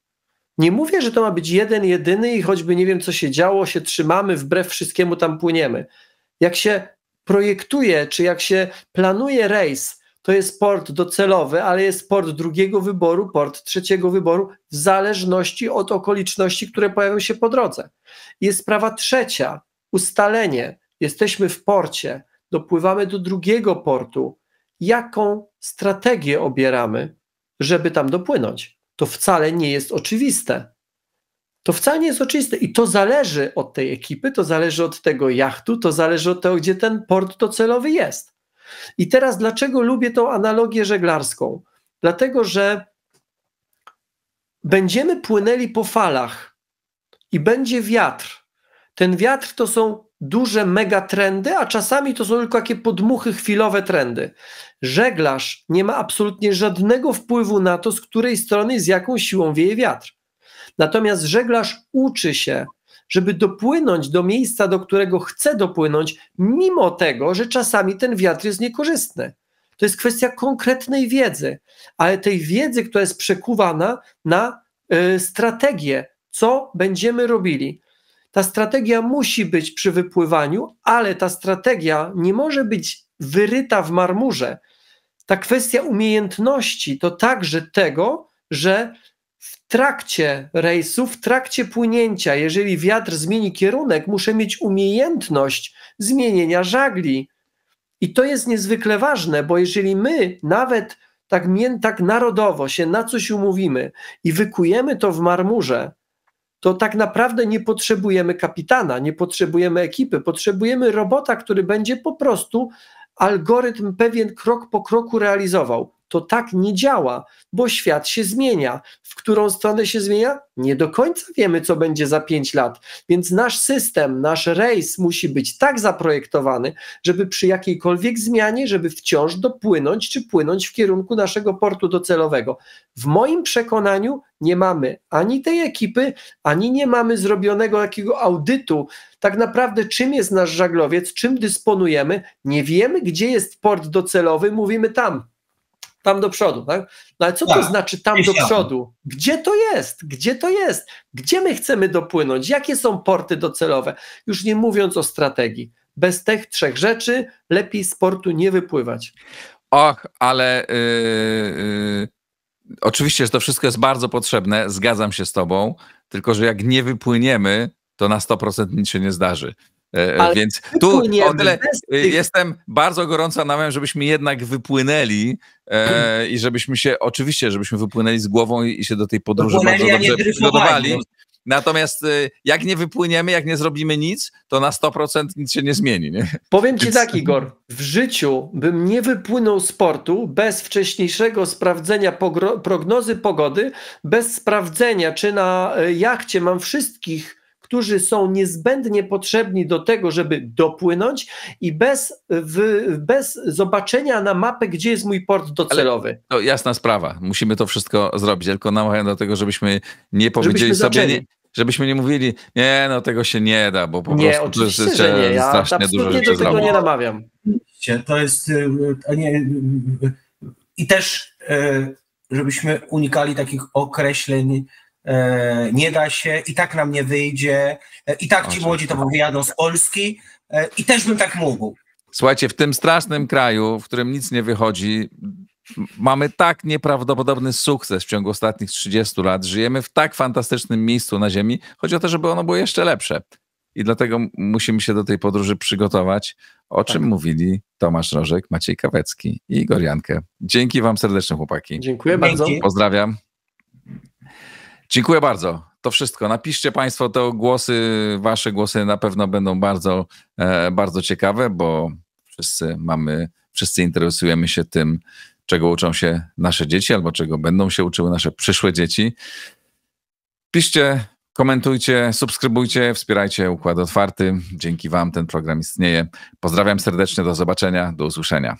Nie mówię, że to ma być jeden, jedyny i choćby nie wiem, co się działo, się trzymamy, wbrew wszystkiemu tam płyniemy. Jak się projektuje, czy jak się planuje rejs, to jest port docelowy, ale jest port drugiego wyboru, port trzeciego wyboru, w zależności od okoliczności, które pojawią się po drodze. Jest sprawa trzecia, ustalenie. Jesteśmy w porcie, dopływamy do drugiego portu. Jaką strategię obieramy, żeby tam dopłynąć? To wcale nie jest oczywiste. To wcale nie jest oczywiste i to zależy od tej ekipy, to zależy od tego jachtu, to zależy od tego, gdzie ten port docelowy jest. I teraz dlaczego lubię tą analogię żeglarską? Dlatego, że będziemy płynęli po falach i będzie wiatr. Ten wiatr to są duże megatrendy, a czasami to są tylko takie podmuchy, chwilowe trendy. Żeglarz nie ma absolutnie żadnego wpływu na to, z której strony, z jaką siłą wieje wiatr. Natomiast żeglarz uczy się żeby dopłynąć do miejsca, do którego chce dopłynąć, mimo tego, że czasami ten wiatr jest niekorzystny. To jest kwestia konkretnej wiedzy, ale tej wiedzy, która jest przekuwana na y, strategię, co będziemy robili. Ta strategia musi być przy wypływaniu, ale ta strategia nie może być wyryta w marmurze. Ta kwestia umiejętności to także tego, że trakcie rejsu, w trakcie płynięcia, jeżeli wiatr zmieni kierunek, muszę mieć umiejętność zmienienia żagli. I to jest niezwykle ważne, bo jeżeli my nawet tak, tak narodowo się na coś umówimy i wykujemy to w marmurze, to tak naprawdę nie potrzebujemy kapitana, nie potrzebujemy ekipy, potrzebujemy robota, który będzie po prostu algorytm pewien krok po kroku realizował. To tak nie działa, bo świat się zmienia. W którą stronę się zmienia? Nie do końca wiemy, co będzie za 5 lat. Więc nasz system, nasz rejs musi być tak zaprojektowany, żeby przy jakiejkolwiek zmianie, żeby wciąż dopłynąć czy płynąć w kierunku naszego portu docelowego. W moim przekonaniu nie mamy ani tej ekipy, ani nie mamy zrobionego jakiego audytu, tak naprawdę czym jest nasz żaglowiec, czym dysponujemy, nie wiemy, gdzie jest port docelowy, mówimy tam, tam do przodu, tak? No ale co to tak, znaczy tam do przodu? Gdzie to jest? Gdzie to jest? Gdzie my chcemy dopłynąć? Jakie są porty docelowe? Już nie mówiąc o strategii. Bez tych trzech rzeczy lepiej z portu nie wypływać. Och, ale yy, yy, oczywiście, że to wszystko jest bardzo potrzebne, zgadzam się z tobą, tylko że jak nie wypłyniemy, to na 100% nic się nie zdarzy. E, Ale Więc tu o tyle tych... jestem bardzo gorąco namawiam, żebyśmy jednak wypłynęli e, i żebyśmy się, oczywiście, żebyśmy wypłynęli z głową i, i się do tej podróży bardzo dobrze przygotowali. Natomiast e, jak nie wypłyniemy, jak nie zrobimy nic, to na 100% nic się nie zmieni. Nie? Powiem ci Więc... tak, Igor. W życiu bym nie wypłynął z portu bez wcześniejszego sprawdzenia prognozy pogody, bez sprawdzenia, czy na e, jachcie mam wszystkich którzy są niezbędnie potrzebni do tego, żeby dopłynąć i bez, w, bez zobaczenia na mapę, gdzie jest mój port docelowy. Ale to jasna sprawa, musimy to wszystko zrobić, tylko namawiam do tego, żebyśmy nie powiedzieli żebyśmy sobie, nie, żebyśmy nie mówili, nie, no tego się nie da, bo po nie, prostu oczywiście, to jest że nie. Ja strasznie dużo rzeczy do tego zrobić. nie namawiam. To jest y, y, nie, y, i też żebyśmy unikali takich określeń E, nie da się, i tak nam nie wyjdzie, e, i tak ci młodzi to wyjadą z Polski e, i też bym tak mógł. Słuchajcie, w tym strasznym kraju, w którym nic nie wychodzi, mamy tak nieprawdopodobny sukces w ciągu ostatnich 30 lat, żyjemy w tak fantastycznym miejscu na Ziemi. Chodzi o to, żeby ono było jeszcze lepsze. I dlatego musimy się do tej podróży przygotować, o czym tak. mówili Tomasz Rożek, Maciej Kawecki i Igor Jankę. Dzięki Wam serdecznie, chłopaki. Dziękuję Dzięki. bardzo. Pozdrawiam. Dziękuję bardzo. To wszystko. Napiszcie Państwo te głosy, Wasze głosy na pewno będą bardzo, e, bardzo ciekawe, bo wszyscy mamy, wszyscy interesujemy się tym, czego uczą się nasze dzieci albo czego będą się uczyły nasze przyszłe dzieci. Piszcie, komentujcie, subskrybujcie, wspierajcie Układ Otwarty. Dzięki Wam ten program istnieje. Pozdrawiam serdecznie, do zobaczenia, do usłyszenia.